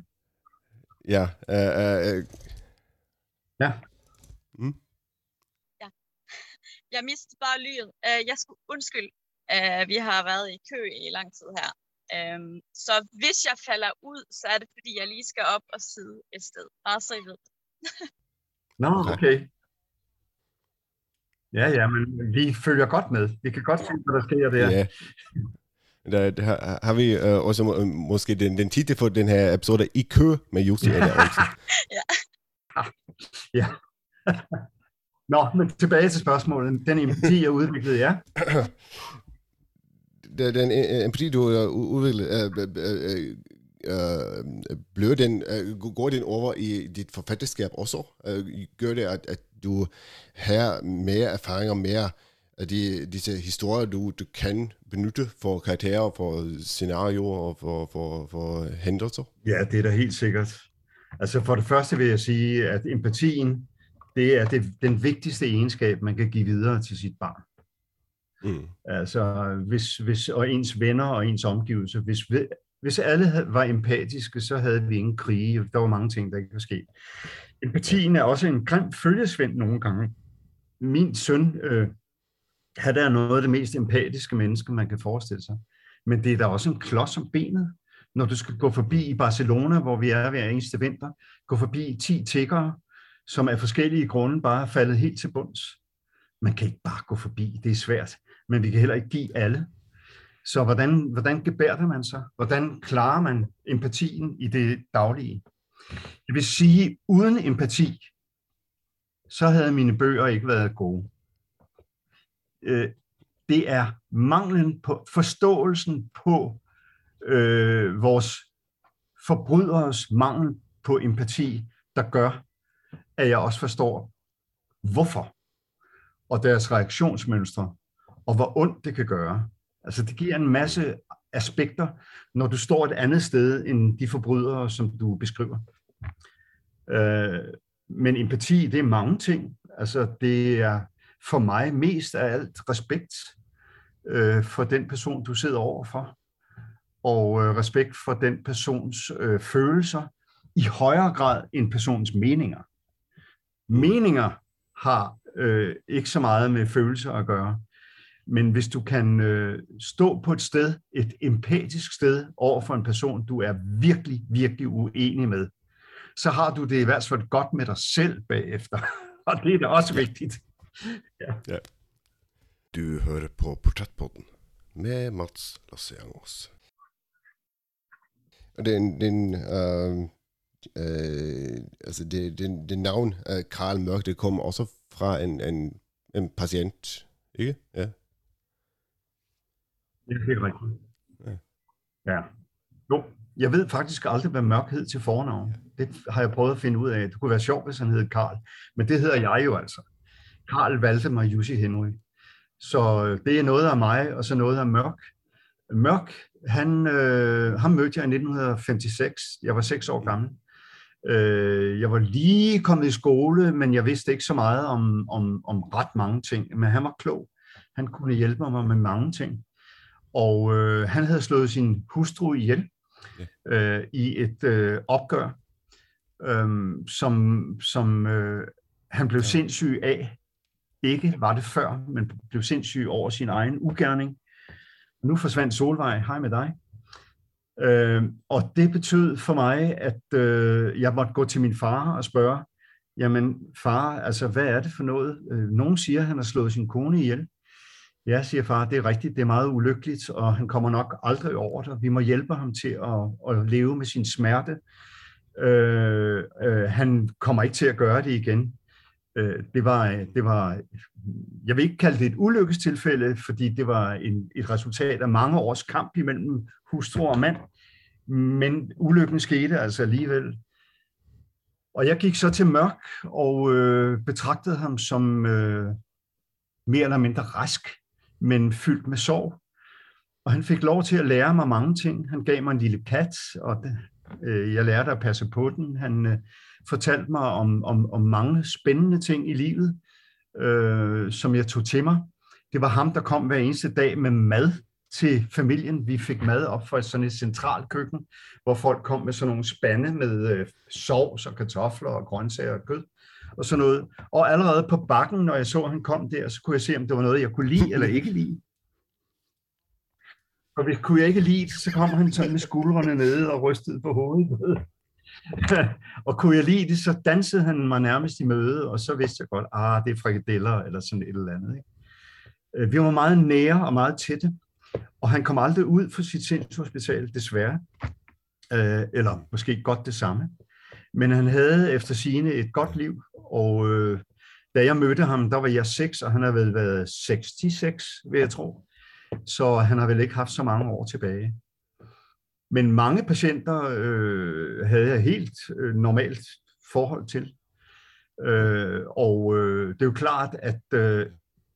Ja. Uh, uh, ja. Mm. Ja. Jeg mistede bare lyden. Uh, jeg skulle undskylde. Uh, vi har været i kø i lang tid her. Um, så hvis jeg falder ud, så er det fordi, jeg lige skal op og sidde et sted. Bare så I ved Nå, okay. Ja, ja, men vi følger godt med. Vi kan godt se, hvad der sker der. Ja. Der, der har, har vi uh, også må, måske den, den titel for den her episode i kø med Jussi eller Ja. ja. Nå, men tilbage til spørgsmålet. Den empati, jeg udviklede, ja. Den, den empati, du har udviklet, uh, uh, uh, bliver den, uh, går den over i dit forfatterskab også? Uh, gør det, at, at du har mere erfaringer, mere af de, disse historier, du, du kan benytte for karakterer, for scenarier og for, for, for hændelser? Ja, det er da helt sikkert. Altså for det første vil jeg sige, at empatien, det er det, den vigtigste egenskab, man kan give videre til sit barn. Mm. Altså, hvis, hvis, og ens venner og ens omgivelser, hvis, hvis alle var empatiske, så havde vi ingen krige. Der var mange ting, der ikke var sket. Empatien er også en grim følgesvend nogle gange. Min søn, øh, han er noget af det mest empatiske menneske, man kan forestille sig. Men det er da også en klods om benet, når du skal gå forbi i Barcelona, hvor vi er hver eneste vinter, gå forbi 10 tiggere, som af forskellige grunde bare er faldet helt til bunds. Man kan ikke bare gå forbi, det er svært, men vi kan heller ikke give alle. Så hvordan, hvordan gebærder man sig? Hvordan klarer man empatien i det daglige? Det vil sige, uden empati, så havde mine bøger ikke været gode. Øh, det er manglen på forståelsen på øh, vores forbryderes mangel på empati, der gør, at jeg også forstår, hvorfor, og deres reaktionsmønstre, og hvor ondt det kan gøre. Altså det giver en masse aspekter, når du står et andet sted end de forbrydere, som du beskriver. Øh, men empati, det er mange ting. Altså det er for mig mest af alt respekt øh, for den person, du sidder overfor, og øh, respekt for den persons øh, følelser, i højere grad end persons meninger. Meninger har øh, ikke så meget med følelser at gøre, men hvis du kan øh, stå på et sted, et empatisk sted, over for en person, du er virkelig, virkelig uenig med, så har du det i hvert fald godt med dig selv bagefter. Og det er da også vigtigt. Ja. ja. Du hører på Portrætpodden med Mats Lassiangos. Det er en, det er en uh, uh, altså det, det, det navn uh, Karl Mørk, det kommer også fra en, en, en patient, ikke? Ja. Det er helt rigtigt. Ja. ja. Jo, jeg ved faktisk aldrig, hvad Mørk hed til fornavn. Det har jeg prøvet at finde ud af. Det kunne være sjovt, hvis han hed Karl. Men det hedder jeg jo altså. Karl valgte mig Jussi Henry. Så øh, det er noget af mig, og så noget af Mørk. Mørk, han, øh, ham mødte jeg i 1956. Jeg var seks år gammel. Øh, jeg var lige kommet i skole, men jeg vidste ikke så meget om, om, om ret mange ting. Men han var klog. Han kunne hjælpe mig med mange ting. Og øh, han havde slået sin hustru ihjel øh, i et øh, opgør, øh, som, som øh, han blev sindssyg af. Ikke var det før, men blev sindssyg over sin egen ugerning. Nu forsvandt Solvej. Hej med dig. Øh, og det betød for mig, at øh, jeg måtte gå til min far og spørge, jamen far, altså hvad er det for noget? Øh, nogen siger, at han har slået sin kone ihjel. Ja, siger far, det er rigtigt, det er meget ulykkeligt, og han kommer nok aldrig over det. Vi må hjælpe ham til at, at leve med sin smerte. Øh, øh, han kommer ikke til at gøre det igen. Øh, det, var, øh, det var, jeg vil ikke kalde det et ulykkestilfælde, fordi det var en, et resultat af mange års kamp imellem hustru og mand, men ulykken skete altså alligevel. Og jeg gik så til Mørk og øh, betragtede ham som øh, mere eller mindre rask men fyldt med sorg. Og han fik lov til at lære mig mange ting. Han gav mig en lille kat, og det, øh, jeg lærte at passe på den. Han øh, fortalt mig om, om, om mange spændende ting i livet, øh, som jeg tog til mig. Det var ham, der kom hver eneste dag med mad til familien. Vi fik mad op fra sådan et centralt køkken, hvor folk kom med sådan nogle spande med øh, sovs og kartofler og grøntsager og kød og sådan noget. Og allerede på bakken, når jeg så, at han kom der, så kunne jeg se, om det var noget, jeg kunne lide eller ikke lide. Og hvis kunne jeg ikke lide så kom han sådan med skuldrene nede og rystede på hovedet. og kunne jeg lide det, så dansede han mig nærmest i møde, og så vidste jeg godt, ah, det er frikadeller eller sådan et eller andet. Ikke? Øh, vi var meget nære og meget tætte, og han kom aldrig ud fra sit sindshospital, desværre. Øh, eller måske godt det samme. Men han havde efter sine et godt liv, og øh, da jeg mødte ham, der var jeg 6, og han har vel været 66, vil jeg tro. Så han har vel ikke haft så mange år tilbage. Men mange patienter øh, havde jeg helt øh, normalt forhold til. Øh, og øh, det er jo klart, at øh,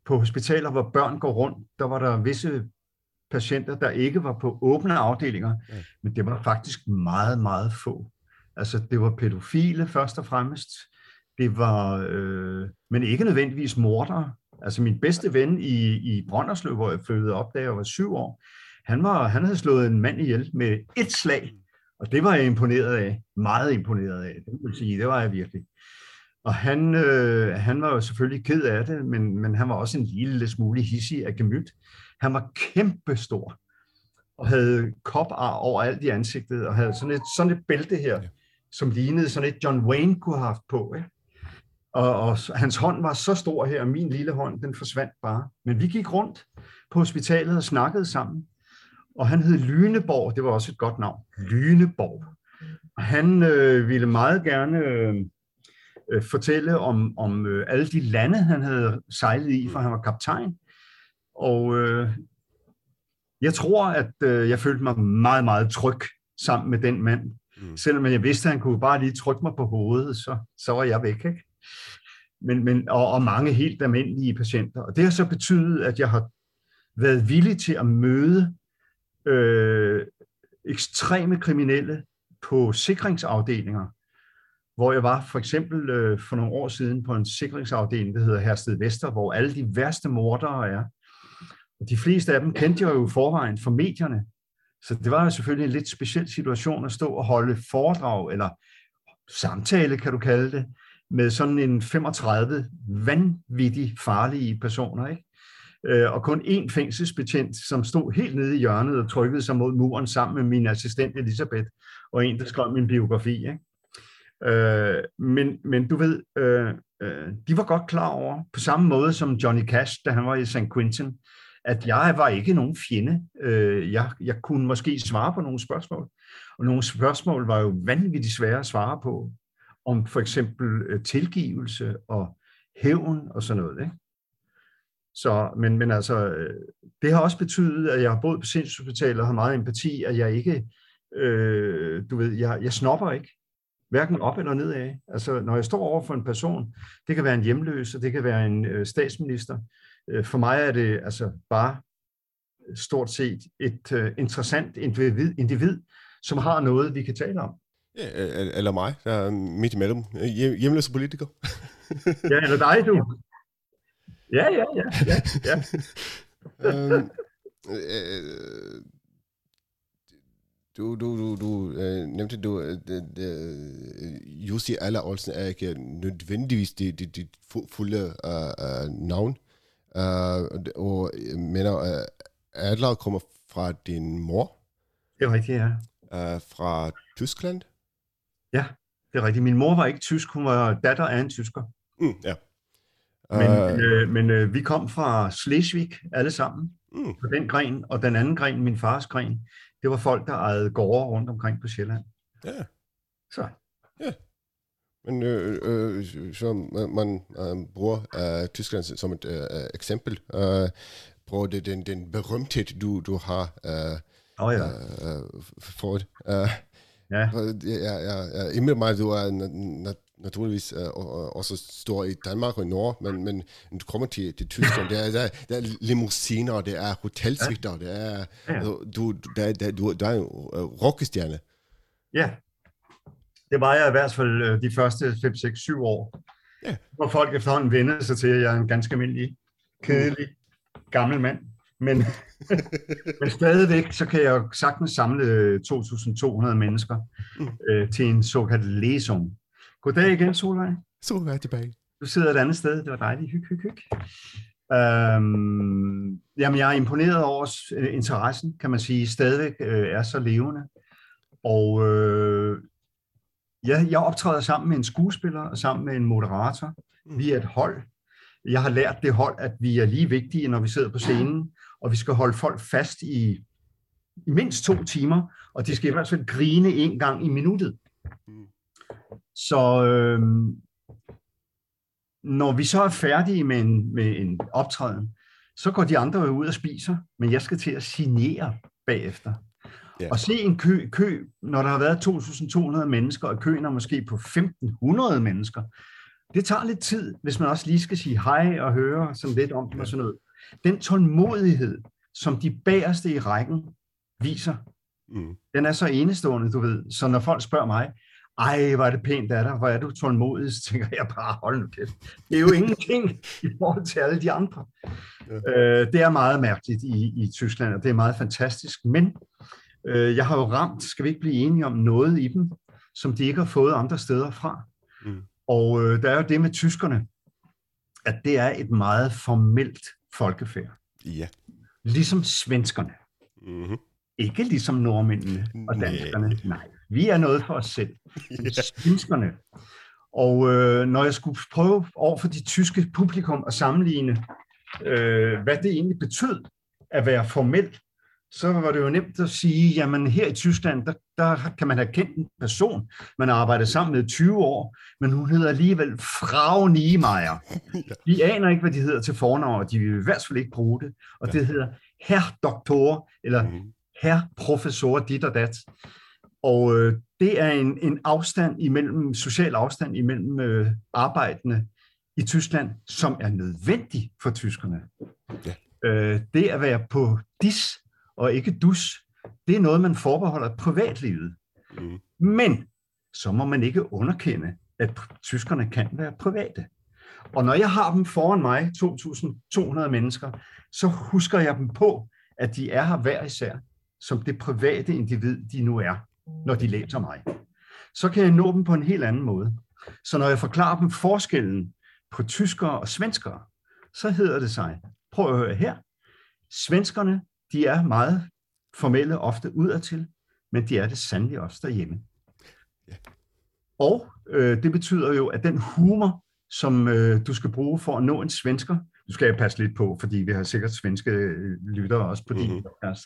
på hospitaler, hvor børn går rundt, der var der visse patienter, der ikke var på åbne afdelinger, ja. men det var faktisk meget, meget få. Altså, det var pædofile først og fremmest. Det var, øh, men ikke nødvendigvis mordere. Altså, min bedste ven i, i Brønderslev, hvor jeg fødte op, da jeg var syv år, han, var, han havde slået en mand ihjel med et slag. Og det var jeg imponeret af. Meget imponeret af. Det vil sige, det var jeg virkelig. Og han, øh, han var jo selvfølgelig ked af det, men, men han var også en lille smule hissig af gemyt. Han var kæmpestor og havde kopar overalt i ansigtet, og havde sådan et, sådan et bælte her, som lignede sådan et John Wayne kunne have haft på. Ikke? Og, og hans hånd var så stor her, og min lille hånd, den forsvandt bare. Men vi gik rundt på hospitalet og snakkede sammen. Og han hed Lyneborg, det var også et godt navn. Lyneborg. Og han øh, ville meget gerne øh, øh, fortælle om, om øh, alle de lande, han havde sejlet i, for han var kaptajn. Og øh, jeg tror, at øh, jeg følte mig meget, meget tryg sammen med den mand. Mm. Selvom jeg vidste, at han kunne bare lige trykke mig på hovedet, så, så var jeg væk. Ikke? Men, men, og, og mange helt almindelige patienter. Og det har så betydet, at jeg har været villig til at møde øh, ekstreme kriminelle på sikringsafdelinger, hvor jeg var for eksempel øh, for nogle år siden på en sikringsafdeling, der hedder Hersted Vester, hvor alle de værste mordere er. Og de fleste af dem kendte jeg jo i forvejen fra medierne. Så det var jo selvfølgelig en lidt speciel situation at stå og holde foredrag, eller samtale, kan du kalde det, med sådan en 35 vanvittigt farlige personer, ikke? Øh, og kun én fængselsbetjent, som stod helt nede i hjørnet og trykkede sig mod muren sammen med min assistent Elisabeth, og en, der skrev min biografi. Ikke? Øh, men, men du ved, øh, øh, de var godt klar over, på samme måde som Johnny Cash, da han var i St. Quentin, at jeg var ikke nogen fjende. Øh, jeg, jeg kunne måske svare på nogle spørgsmål, og nogle spørgsmål var jo vanvittigt svære at svare på, om for eksempel øh, tilgivelse og hævn og sådan noget. Ikke? Så, men, men altså, øh, det har også betydet, at jeg har boet på sindshospitalet og har meget empati, at jeg ikke, øh, du ved, jeg, jeg snopper ikke, hverken op eller nedad. Altså, når jeg står over for en person, det kan være en hjemløs, og det kan være en øh, statsminister. Øh, for mig er det altså bare stort set et øh, interessant individ, individ, som har noget, vi kan tale om. Ja, eller mig, der er midt imellem. Hjemløse politiker. ja, eller dig, du. Ja, ja, ja. ja, ja. um, øh, du, du, du, du øh, nævnte, du, øh, øh, Jussi Aller Olsen er ikke nødvendigvis dit, dit, dit fulde uh, uh, navn. Uh, og jeg mener, uh, Adler kommer fra din mor? Det er rigtigt, ja. Uh, fra Tyskland? Ja, det er rigtigt. Min mor var ikke tysk, hun var datter af en tysker. Mm, ja. Men, uh, øh, men øh, vi kom fra Slesvig alle sammen, mm. på den gren, og den anden gren, min fars gren, det var folk, der ejede gårde rundt omkring på Sjælland. Ja. Så. Ja. Men øh, øh, så man øh, bruger øh, Tyskland som et øh, eksempel øh, på det, den, den berømthed, du, du har øh, oh, ja. øh, fået. Øh, ja. Jeg, jeg, jeg, jeg mig, du er naturligvis uh, også stor i Danmark og i Norge, men, men du kommer til, til Tyskland, det er, der, der er limousiner, det er hotelsuiter, det er, ja. du, der, der, du, du er en rockestjerne. Ja, det var jeg i hvert fald øh, de første 5, 6, 7 år. Ja. Hvor folk efterhånden vendte sig til, at jeg er en ganske almindelig, kedelig, gammel mand. Men, men stadigvæk, så kan jeg sagtens samle 2.200 mennesker mm. øh, til en såkaldt læsum. Goddag igen, Solvej. Solvej er tilbage. Du sidder et andet sted. Det var dejligt. Hyg, hyg, hyg. Øhm, jamen, jeg er imponeret over øh, interessen, kan man sige, stadigvæk øh, er så levende. Og øh, jeg, jeg optræder sammen med en skuespiller og sammen med en moderator. Mm. Vi er et hold. Jeg har lært det hold, at vi er lige vigtige, når vi sidder på scenen, og vi skal holde folk fast i, i mindst to timer, og de skal i hvert fald grine en gang i minuttet. Så øh, når vi så er færdige med en, med en optræden, så går de andre ud og spiser, men jeg skal til at signere bagefter. Yeah. Og se en kø, kø, når der har været 2.200 mennesker, og køen er måske på 1.500 mennesker, det tager lidt tid, hvis man også lige skal sige hej og høre sådan lidt om dem og sådan noget. Den tålmodighed, som de bagerste i rækken viser, mm. den er så enestående, du ved. Så når folk spørger mig, ej, hvor er det pænt af dig, hvor er du tålmodig, så tænker jeg bare, hold nu kæft. Det er jo ingenting i forhold til alle de andre. Ja. Øh, det er meget mærkeligt i, i Tyskland, og det er meget fantastisk, men øh, jeg har jo ramt, skal vi ikke blive enige om noget i dem, som de ikke har fået andre steder fra. Mm. Og øh, der er jo det med tyskerne, at det er et meget formelt folkefærd. Ja. Ligesom svenskerne. Mm-hmm. Ikke ligesom nordmændene og danskerne. Nej. Nej, vi er noget for os selv. Svenskerne. Og øh, når jeg skulle prøve over for de tyske publikum at sammenligne, øh, hvad det egentlig betød at være formel, så var det jo nemt at sige, jamen her i Tyskland, der, der kan man have kendt en person, man har arbejdet sammen med 20 år, men hun hedder alligevel Frau Niemeyer. De aner ikke, hvad de hedder til fornavn, og de vil i hvert fald ikke bruge det. Og det hedder herr doktor, eller mhm. herr professor dit og dat. Og øh, det er en, en afstand imellem, social afstand imellem øh, arbejdende i Tyskland, som er nødvendig for tyskerne. Ja. Øh, det at være på dis og ikke dus, det er noget, man forbeholder privatlivet. Mm. Men så må man ikke underkende, at tyskerne kan være private. Og når jeg har dem foran mig, 2.200 mennesker, så husker jeg dem på, at de er her hver især, som det private individ, de nu er, når de læser mig. Så kan jeg nå dem på en helt anden måde. Så når jeg forklarer dem forskellen på tyskere og svenskere, så hedder det sig, prøv at høre her, svenskerne, de er meget formelle, ofte udadtil, men de er det sandelig også derhjemme. Ja. Og øh, det betyder jo, at den humor, som øh, du skal bruge for at nå en svensker, du skal jeg passe lidt på, fordi vi har sikkert svenske øh, lyttere også på mm-hmm. din podcast,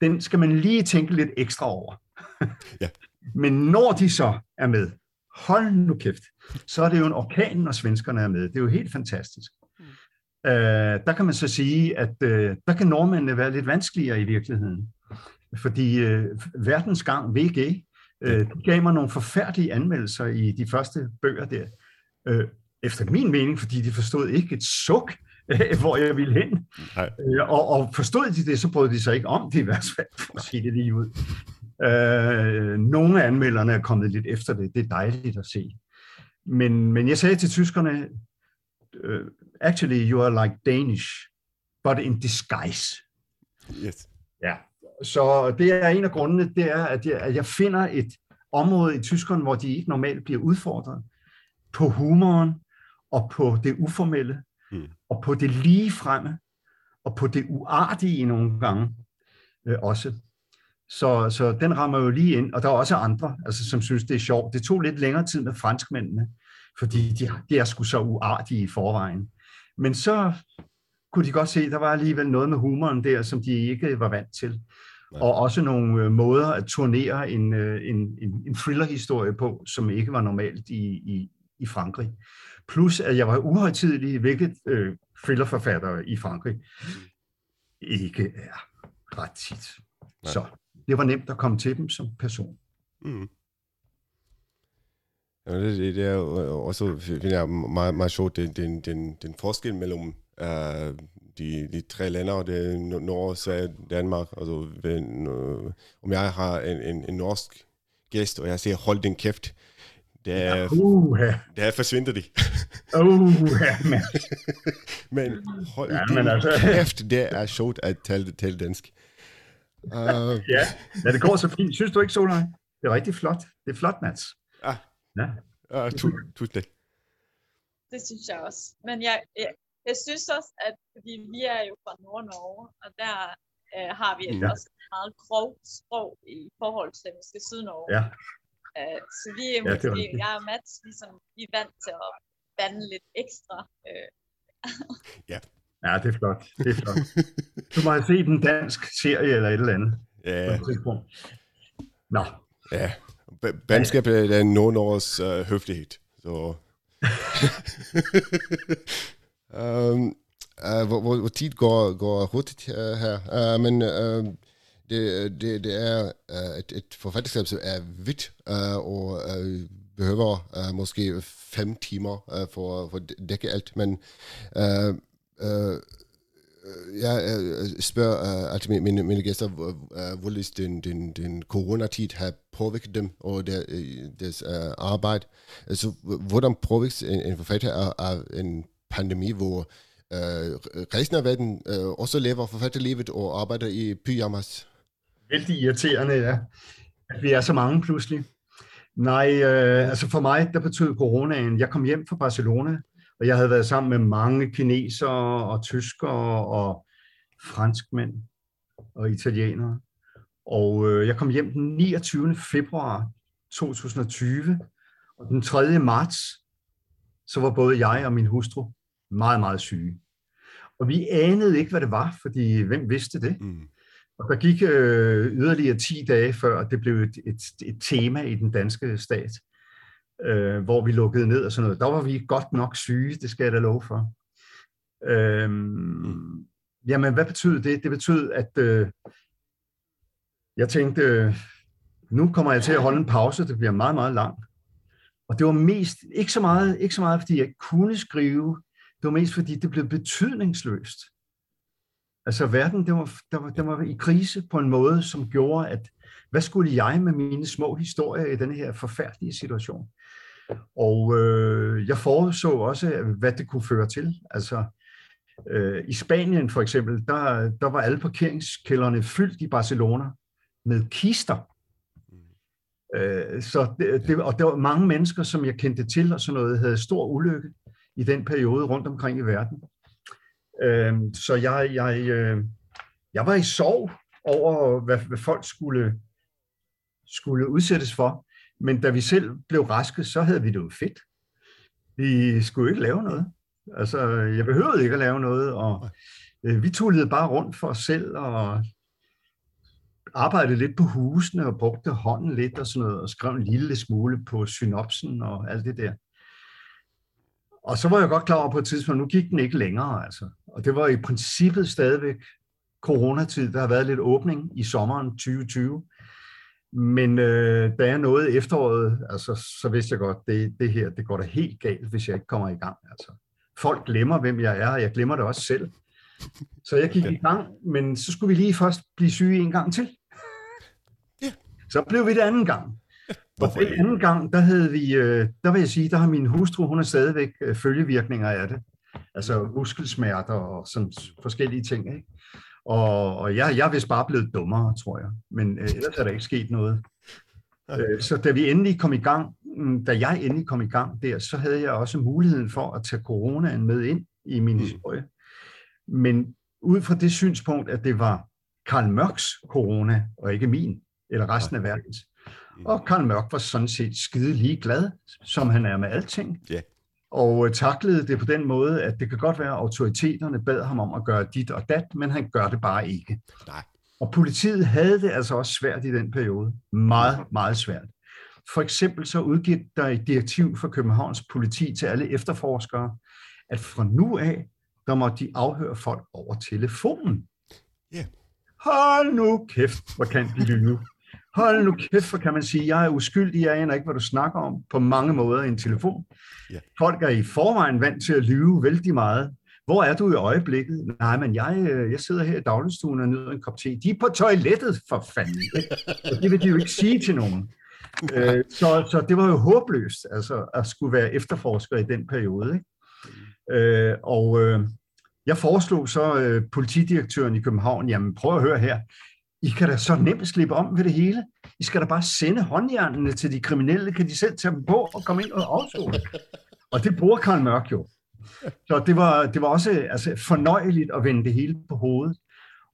den skal man lige tænke lidt ekstra over. Ja. Men når de så er med, hold nu kæft, så er det jo en orkan, når svenskerne er med. Det er jo helt fantastisk. Mm. Uh, der kan man så sige, at uh, der kan nordmændene være lidt vanskeligere i virkeligheden. Fordi uh, verdens gang, VG, de gav mig nogle forfærdelige anmeldelser i de første bøger der. Uh, efter min mening, fordi de forstod ikke et suk hvor jeg ville hen. Nej. Og, og forstod de det, så brød de sig ikke om det i hvert fald, for at sige det lige ud. Øh, nogle af anmelderne er kommet lidt efter det. Det er dejligt at se. Men, men jeg sagde til tyskerne, uh, actually you are like Danish, but in disguise. Yes. Ja. Så det er en af grundene, det er, at jeg, at jeg finder et område i tyskerne, hvor de ikke normalt bliver udfordret på humoren og på det uformelle mm. og på det lige fremme og på det uartige nogle gange øh, også. Så, så den rammer jo lige ind, og der er også andre, altså, som synes, det er sjovt. Det tog lidt længere tid med franskmændene, fordi de, de er sgu så uartige i forvejen. Men så kunne de godt se, at der var alligevel noget med humoren der, som de ikke var vant til. Nej. Og også nogle øh, måder at turnere en, øh, en, en, en thriller-historie på, som ikke var normalt i, i, i Frankrig. Plus at jeg var uhøjtidelig, hvilket øh, thrillerforfattere i Frankrig mm. ikke er ret tit. Nej. Så det var nemt at komme til dem som person. Mm. Ja, det, det er også finder jeg meget, meget sjovt, den, den, den, den forskel mellem uh, de, de tre lande, det er Norge, Sverige, Danmark. Altså, wenn, uh, om jeg har en, en, en norsk gæst, og jeg siger, hold din kæft, der, uh, der forsvinder de. uh, men. men hold ja, men altså. kæft, det er sjovt at tale, tale dansk. Uh, ja. ja, det går så fint. Synes du ikke, Solvej? Det er rigtig flot. Det er flot, Mats. Ah. Ja. Uh, Tusind tak. Det synes jeg også. Men jeg, jeg, jeg synes også, at fordi vi er jo fra Nord-Norge, og der øh, har vi ja. også et meget grovt sprog i forhold til måske Syd-Norge. Ja. Uh, så vi er ja, måske, jeg og Mats, ligesom, vi er vant til at bande lidt ekstra. Uh. ja. Ja, det er flot. Det er flot. Du må have set en dansk serie eller et eller andet. Ja. Nå. Ja. Bandskab er nogen års uh, høflighed. Så. um, uh, hvor, hvor, hvor tid går, går hurtigt uh, her. Uh, men uh, det, det, det er uh, et, et forfatterskab, som er vidt uh, og uh, behøver uh, måske fem timer uh, for, for at dække alt. Men uh, uh, jeg øh, spørger uh, altid mine, mine gæster, uh, hvorledes den, den, den coronatid har påvirket dem og der, deres uh, arbejde. Altså, hvordan påvirkes en, en forfatter af, af en pandemi, hvor uh, resten af verden uh, også lever forfatterlivet og arbejder i pyjamas? Vældig irriterende, ja. At vi er så mange pludselig. Nej, øh, altså for mig, der betød coronaen, jeg kom hjem fra Barcelona, og jeg havde været sammen med mange kinesere og tyskere og franskmænd og italienere. Og øh, jeg kom hjem den 29. februar 2020, Og den 3. marts, så var både jeg og min hustru meget, meget syge. Og vi anede ikke, hvad det var, fordi hvem vidste det? Mm. Og der gik øh, yderligere 10 dage før, det blev et, et, et tema i den danske stat, øh, hvor vi lukkede ned og sådan noget. Der var vi godt nok syge, det skal jeg da love for. Øh, mm. Jamen, hvad betød det? Det betød, at øh, jeg tænkte, øh, nu kommer jeg til at holde en pause, det bliver meget, meget lang. Og det var mest, ikke så meget, ikke så meget fordi jeg kunne skrive, det var mest fordi det blev betydningsløst. Altså verden, den var, der var, den var i krise på en måde, som gjorde, at hvad skulle jeg med mine små historier i denne her forfærdelige situation? Og øh, jeg forudså også, hvad det kunne føre til. Altså, øh, i Spanien for eksempel, der, der var alle parkeringskælderne fyldt i Barcelona med kister. Øh, så det, det, og der var mange mennesker, som jeg kendte til, og sådan noget, havde stor ulykke i den periode rundt omkring i verden. Øh, så jeg, jeg, øh, jeg var i sorg over, hvad, hvad folk skulle, skulle udsættes for. Men da vi selv blev raske, så havde vi det jo fedt. Vi skulle ikke lave noget. Altså, jeg behøvede ikke at lave noget, og øh, vi tullede bare rundt for os selv, og arbejdede lidt på husene, og brugte hånden lidt og sådan noget, og skrev en lille smule på synopsen og alt det der. Og så var jeg godt klar over på et tidspunkt, nu gik den ikke længere, altså. Og det var i princippet stadigvæk coronatid. Der har været lidt åbning i sommeren 2020. Men øh, da jeg nåede efteråret, altså, så vidste jeg godt, det, det her, det går da helt galt, hvis jeg ikke kommer i gang. Altså. Folk glemmer, hvem jeg er, og jeg glemmer det også selv. Så jeg gik i gang, men så skulle vi lige først blive syge en gang til. Ja. Så blev vi det anden gang. Og den anden gang, der havde vi, øh, der vil jeg sige, der har min hustru, hun har stadigvæk øh, følgevirkninger af det. Altså muskelsmerter og sådan forskellige ting. Ikke? Og, og jeg, jeg er vist bare blevet dummere, tror jeg. Men øh, ellers er der ikke sket noget. Øh, så da vi endelig kom i gang, mm, da jeg endelig kom i gang der, så havde jeg også muligheden for at tage coronaen med ind i min mm. historie. Men ud fra det synspunkt, at det var Karl Mørks corona, og ikke min, eller resten af verdens. Og Karl Mørk var sådan set skide lige glad, som han er med alting. Yeah. Og øh, taklede det på den måde, at det kan godt være, at autoriteterne bad ham om at gøre dit og dat, men han gør det bare ikke. Nej. Og politiet havde det altså også svært i den periode. Meget, meget svært. For eksempel så udgik der et direktiv for Københavns politi til alle efterforskere, at fra nu af, der måtte de afhøre folk over telefonen. Yeah. Hold nu kæft, hvor kan de lyve. Hold nu kæft, hvor kan man sige, jeg er uskyldig, jeg aner ikke, hvad du snakker om, på mange måder i en telefon. Yeah. Folk er i forvejen vant til at lyve vældig meget. Hvor er du i øjeblikket? Nej, men jeg, øh, jeg sidder her i dagligstuen og nyder en kop te. De er på toilettet, for fanden. Det vil de jo ikke sige til nogen. Øh, så, så det var jo håbløst, altså, at skulle være efterforsker i den periode. Ikke? Øh, og øh, jeg foreslog så øh, politidirektøren i København, jamen prøv at høre her, I kan da så nemt slippe om ved det hele. I skal da bare sende håndjernene til de kriminelle, kan de selv tage dem på og komme ind og afstå. Og det bruger Karl Mørk jo. Så det var, det var også altså, fornøjeligt at vende det hele på hovedet.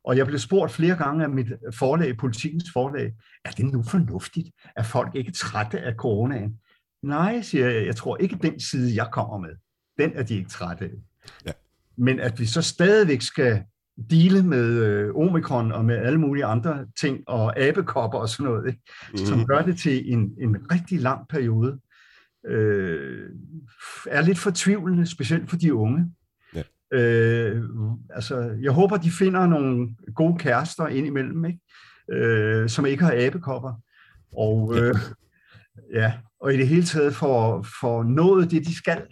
Og jeg blev spurgt flere gange af mit forlag, politikens forlag, er det nu fornuftigt, at folk ikke er trætte af coronaen? Nej, siger jeg, jeg tror ikke den side, jeg kommer med. Den er de ikke trætte af. Ja. Men at vi så stadigvæk skal dele med øh, omikron og med alle mulige andre ting, og abekopper og sådan noget, ikke? Mm. som gør det til en, en rigtig lang periode, øh, er lidt fortvivlende, specielt for de unge. Ja. Øh, altså, jeg håber, de finder nogle gode kærester indimellem, ikke? Øh, som ikke har abekopper. Og, øh, ja, og i det hele taget for, for noget det, de skal,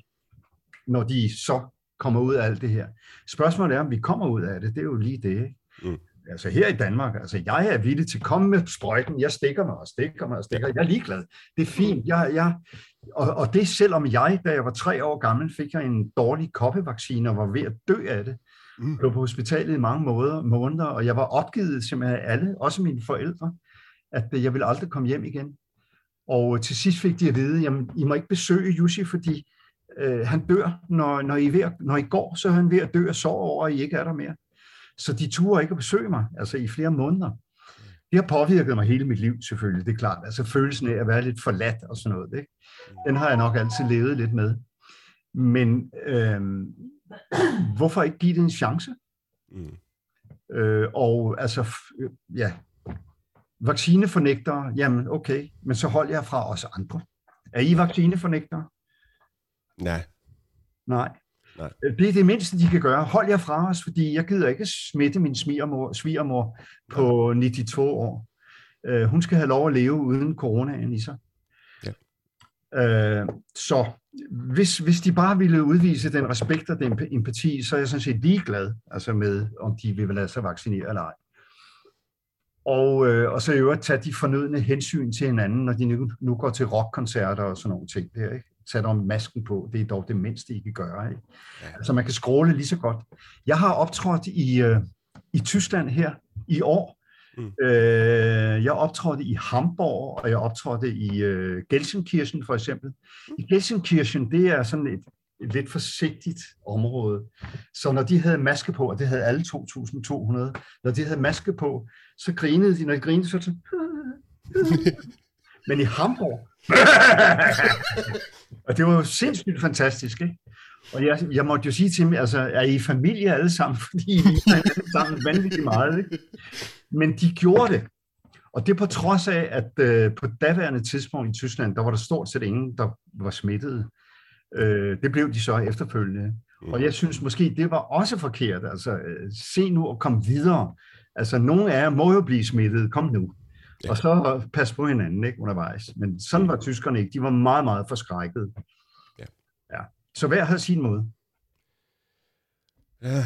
når de så kommer ud af alt det her. Spørgsmålet er, om vi kommer ud af det. Det er jo lige det. Ikke? Mm. Altså her i Danmark, altså jeg er villig til at komme med sprøjten. Jeg stikker mig og stikker mig og stikker. Jeg er ligeglad. Det er fint. Jeg, jeg, og, og det selvom jeg, da jeg var tre år gammel, fik jeg en dårlig koppevaccine og var ved at dø af det. Mm. Jeg var på hospitalet i mange måder, måneder, og jeg var opgivet simpelthen af alle, også mine forældre, at jeg ville aldrig komme hjem igen. Og til sidst fik de at vide, at I må ikke besøge Jussi, fordi øh, han dør, når, når, I ved, når I går, så er han ved at dø og sove over, at I ikke er der mere. Så de turde ikke at besøge mig, altså i flere måneder. det har påvirket mig hele mit liv, selvfølgelig. Det er klart. Altså følelsen af at være lidt forladt og sådan noget. Ikke? Den har jeg nok altid levet lidt med. Men øh, hvorfor ikke give det en chance? Mm. Øh, og altså, ja, vaccinefornægtere, jamen okay, men så hold jer fra os andre. Er I vaccinefornægtere? Nej. Nej. Nej. Det er det mindste, de kan gøre. Hold jer fra os, fordi jeg gider ikke smitte min svigermor, svigermor på 92 år. Uh, hun skal have lov at leve uden coronaen i sig. Ja. Uh, så hvis, hvis de bare ville udvise den respekt og den empati, så er jeg sådan set ligeglad altså med, om de vil lade sig vaccinere eller ej. Og, øh, og så i øvrigt tage de fornødne hensyn til hinanden, når de nu, nu går til rockkoncerter og sådan nogle ting. Der, ikke? Tag om masken på, det er dog det mindste, I kan gøre. Ikke? Ja. Altså man kan skråle lige så godt. Jeg har optrådt i, øh, i Tyskland her i år. Mm. Øh, jeg optrådte i Hamburg, og jeg optrådte i øh, Gelsenkirchen for eksempel. Mm. I Gelsenkirchen, det er sådan et, et lidt forsigtigt område. Så når de havde maske på, og det havde alle 2.200, når de havde maske på, så grinede de, når de grinede, så så... Men i Hamburg, og det var jo sindssygt fantastisk, ikke? Og jeg, jeg måtte jo sige til dem, altså, er I familie alle sammen? Fordi I er alle sammen vanvittigt meget, ikke? Men de gjorde det. Og det på trods af, at øh, på daværende tidspunkt i Tyskland, der var der stort set ingen, der var smittet. Øh, det blev de så efterfølgende. Og jeg synes måske, det var også forkert. Altså, øh, se nu og kom videre. Altså, nogen af jer må jo blive smittet. Kom nu. Ja. Og så pas på hinanden ikke, undervejs. Men sådan var tyskerne ikke. De var meget, meget forskrækket. Ja. ja. Så hver havde sin måde. Ja.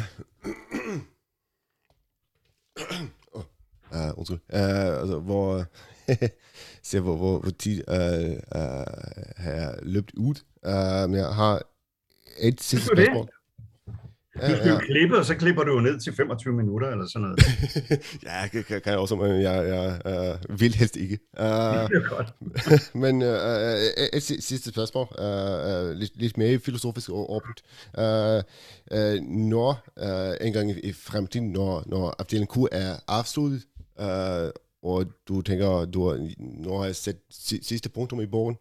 oh, uh, undskyld. Uh, altså, hvor, se, hvor, hvor, hvor tid uh, uh, har jeg løbet ud. Uh, men jeg har et sidste spørgsmål. Ja, du skal jo klippe, og så klipper du jo ned til 25 minutter eller sådan noget. ja, kan, kan jeg også, men jeg, jeg uh, vil helst ikke. Uh, det er godt. men uh, et sidste spørgsmål, uh, uh, lidt, lidt mere filosofisk og åbent. Uh, uh, når uh, en gang i fremtiden, når, når afdelingen Q er afsluttet, uh, og du tænker, du nu har jeg sat sidste punktum i bogen,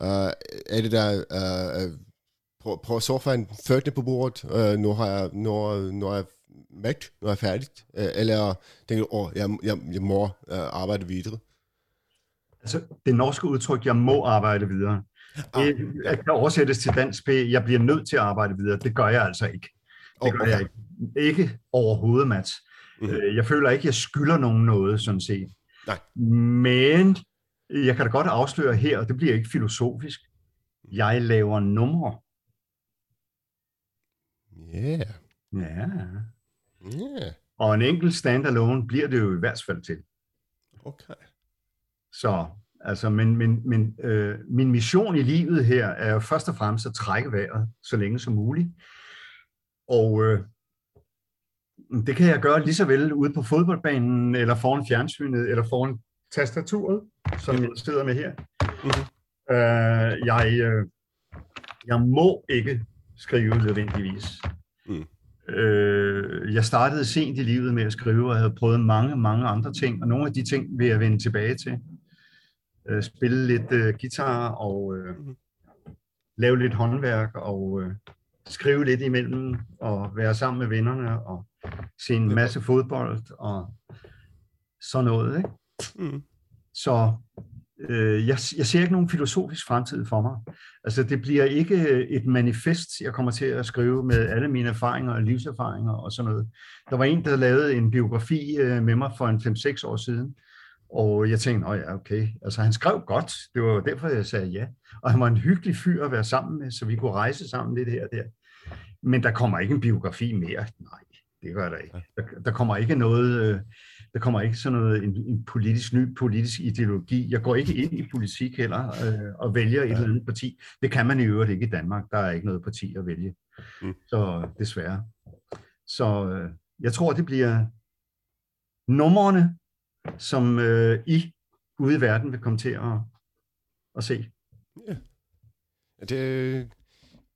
uh, er det der... Uh, på, på sofaen, fødderne på bordet, øh, nu har jeg, nu, nu er jeg mægt, nu er jeg færdig, øh, eller tænker du, åh, jeg, jeg, jeg må øh, arbejde videre? Altså, det norske udtryk, jeg må arbejde videre, ah, det ja. kan oversættes til dansk, jeg bliver nødt til at arbejde videre. Det gør jeg altså ikke. Det oh, gør okay. jeg ikke. Ikke overhovedet, Mats. Mm-hmm. Jeg føler ikke, jeg skylder nogen noget, sådan set. Nej. Men jeg kan da godt afsløre her, og det bliver ikke filosofisk. Jeg laver numre. Yeah. Ja. Yeah. Og en enkelt standalone bliver det jo i hvert fald til. Okay. Så, altså, men, men, men øh, min mission i livet her er jo først og fremmest at trække vejret så længe som muligt. Og øh, det kan jeg gøre lige så vel ude på fodboldbanen, eller foran fjernsynet, eller foran tastaturet, som jeg sidder med her. Mm-hmm. Øh, jeg, øh, jeg må ikke skrive nødvendigvis. Mm. Øh, jeg startede sent i livet med at skrive, og jeg havde prøvet mange, mange andre ting, og nogle af de ting vil jeg vende tilbage til. Øh, spille lidt øh, guitar og øh, mm. lave lidt håndværk og øh, skrive lidt imellem og være sammen med vennerne og se en masse fodbold og sådan noget. Ikke? Mm. Så øh, jeg, jeg ser ikke nogen filosofisk fremtid for mig. Altså, det bliver ikke et manifest, jeg kommer til at skrive med alle mine erfaringer og livserfaringer og sådan noget. Der var en, der lavede en biografi øh, med mig for en 5-6 år siden, og jeg tænkte, ja, okay. Altså, han skrev godt. Det var derfor, jeg sagde ja. Og han var en hyggelig fyr at være sammen med, så vi kunne rejse sammen lidt her og der. Men der kommer ikke en biografi mere. Nej, det gør der ikke. Der, der kommer ikke noget... Øh, der kommer ikke sådan noget, en, en politisk, ny politisk ideologi. Jeg går ikke ind i politik heller øh, og vælger et eller andet parti. Det kan man i øvrigt ikke i Danmark. Der er ikke noget parti at vælge. Mm. Så desværre. Så øh, jeg tror, det bliver numrene, som øh, I ude i verden vil komme til at, at se. Ja. Det,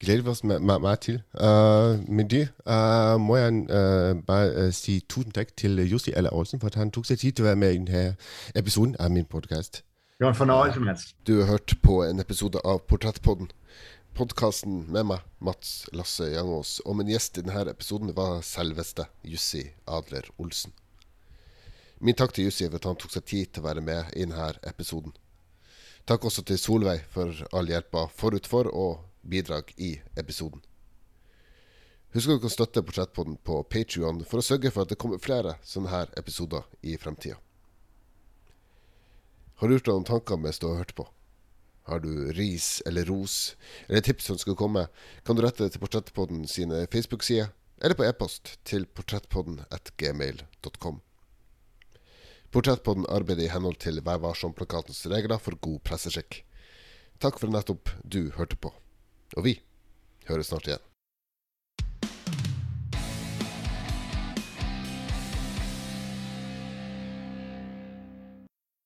glæder vi os meget, meget til. Uh, med det uh, må jeg uh, bare uh, sige tusind tak til Jussi Aller Olsen, for at han tog sig tid til at være med i den her episode af min podcast. Det var en fornøjelse, Mads. Du har hørt på en episode av Portrettpodden. Podkasten med meg, Mats Lasse Jangås, og min gjest i denne episoden var selveste Jussi Adler Olsen. Min takk til Jussi for at han tok seg tid til å være med i denne episoden. Takk også til Solveig for all hjelpa forut for og bidrag i episoden. Husk at du kan støtte Portrettpodden på Patrion for å sørge for at det kommer flere sånne her episoder i fremtida. Har du gjort deg noen tanker mens du har hørt på? Har du ris eller ros eller tips som skulle komme, kan du rette det til Portrettpodden sine Facebook-sider, eller på e-post til portrettpodden at gmail.com. Portrettpodden arbeider i henhold til Vær varsom-plakatens regler for god presseskikk. Takk for nettopp du hørte på. Og vi høres snart igen.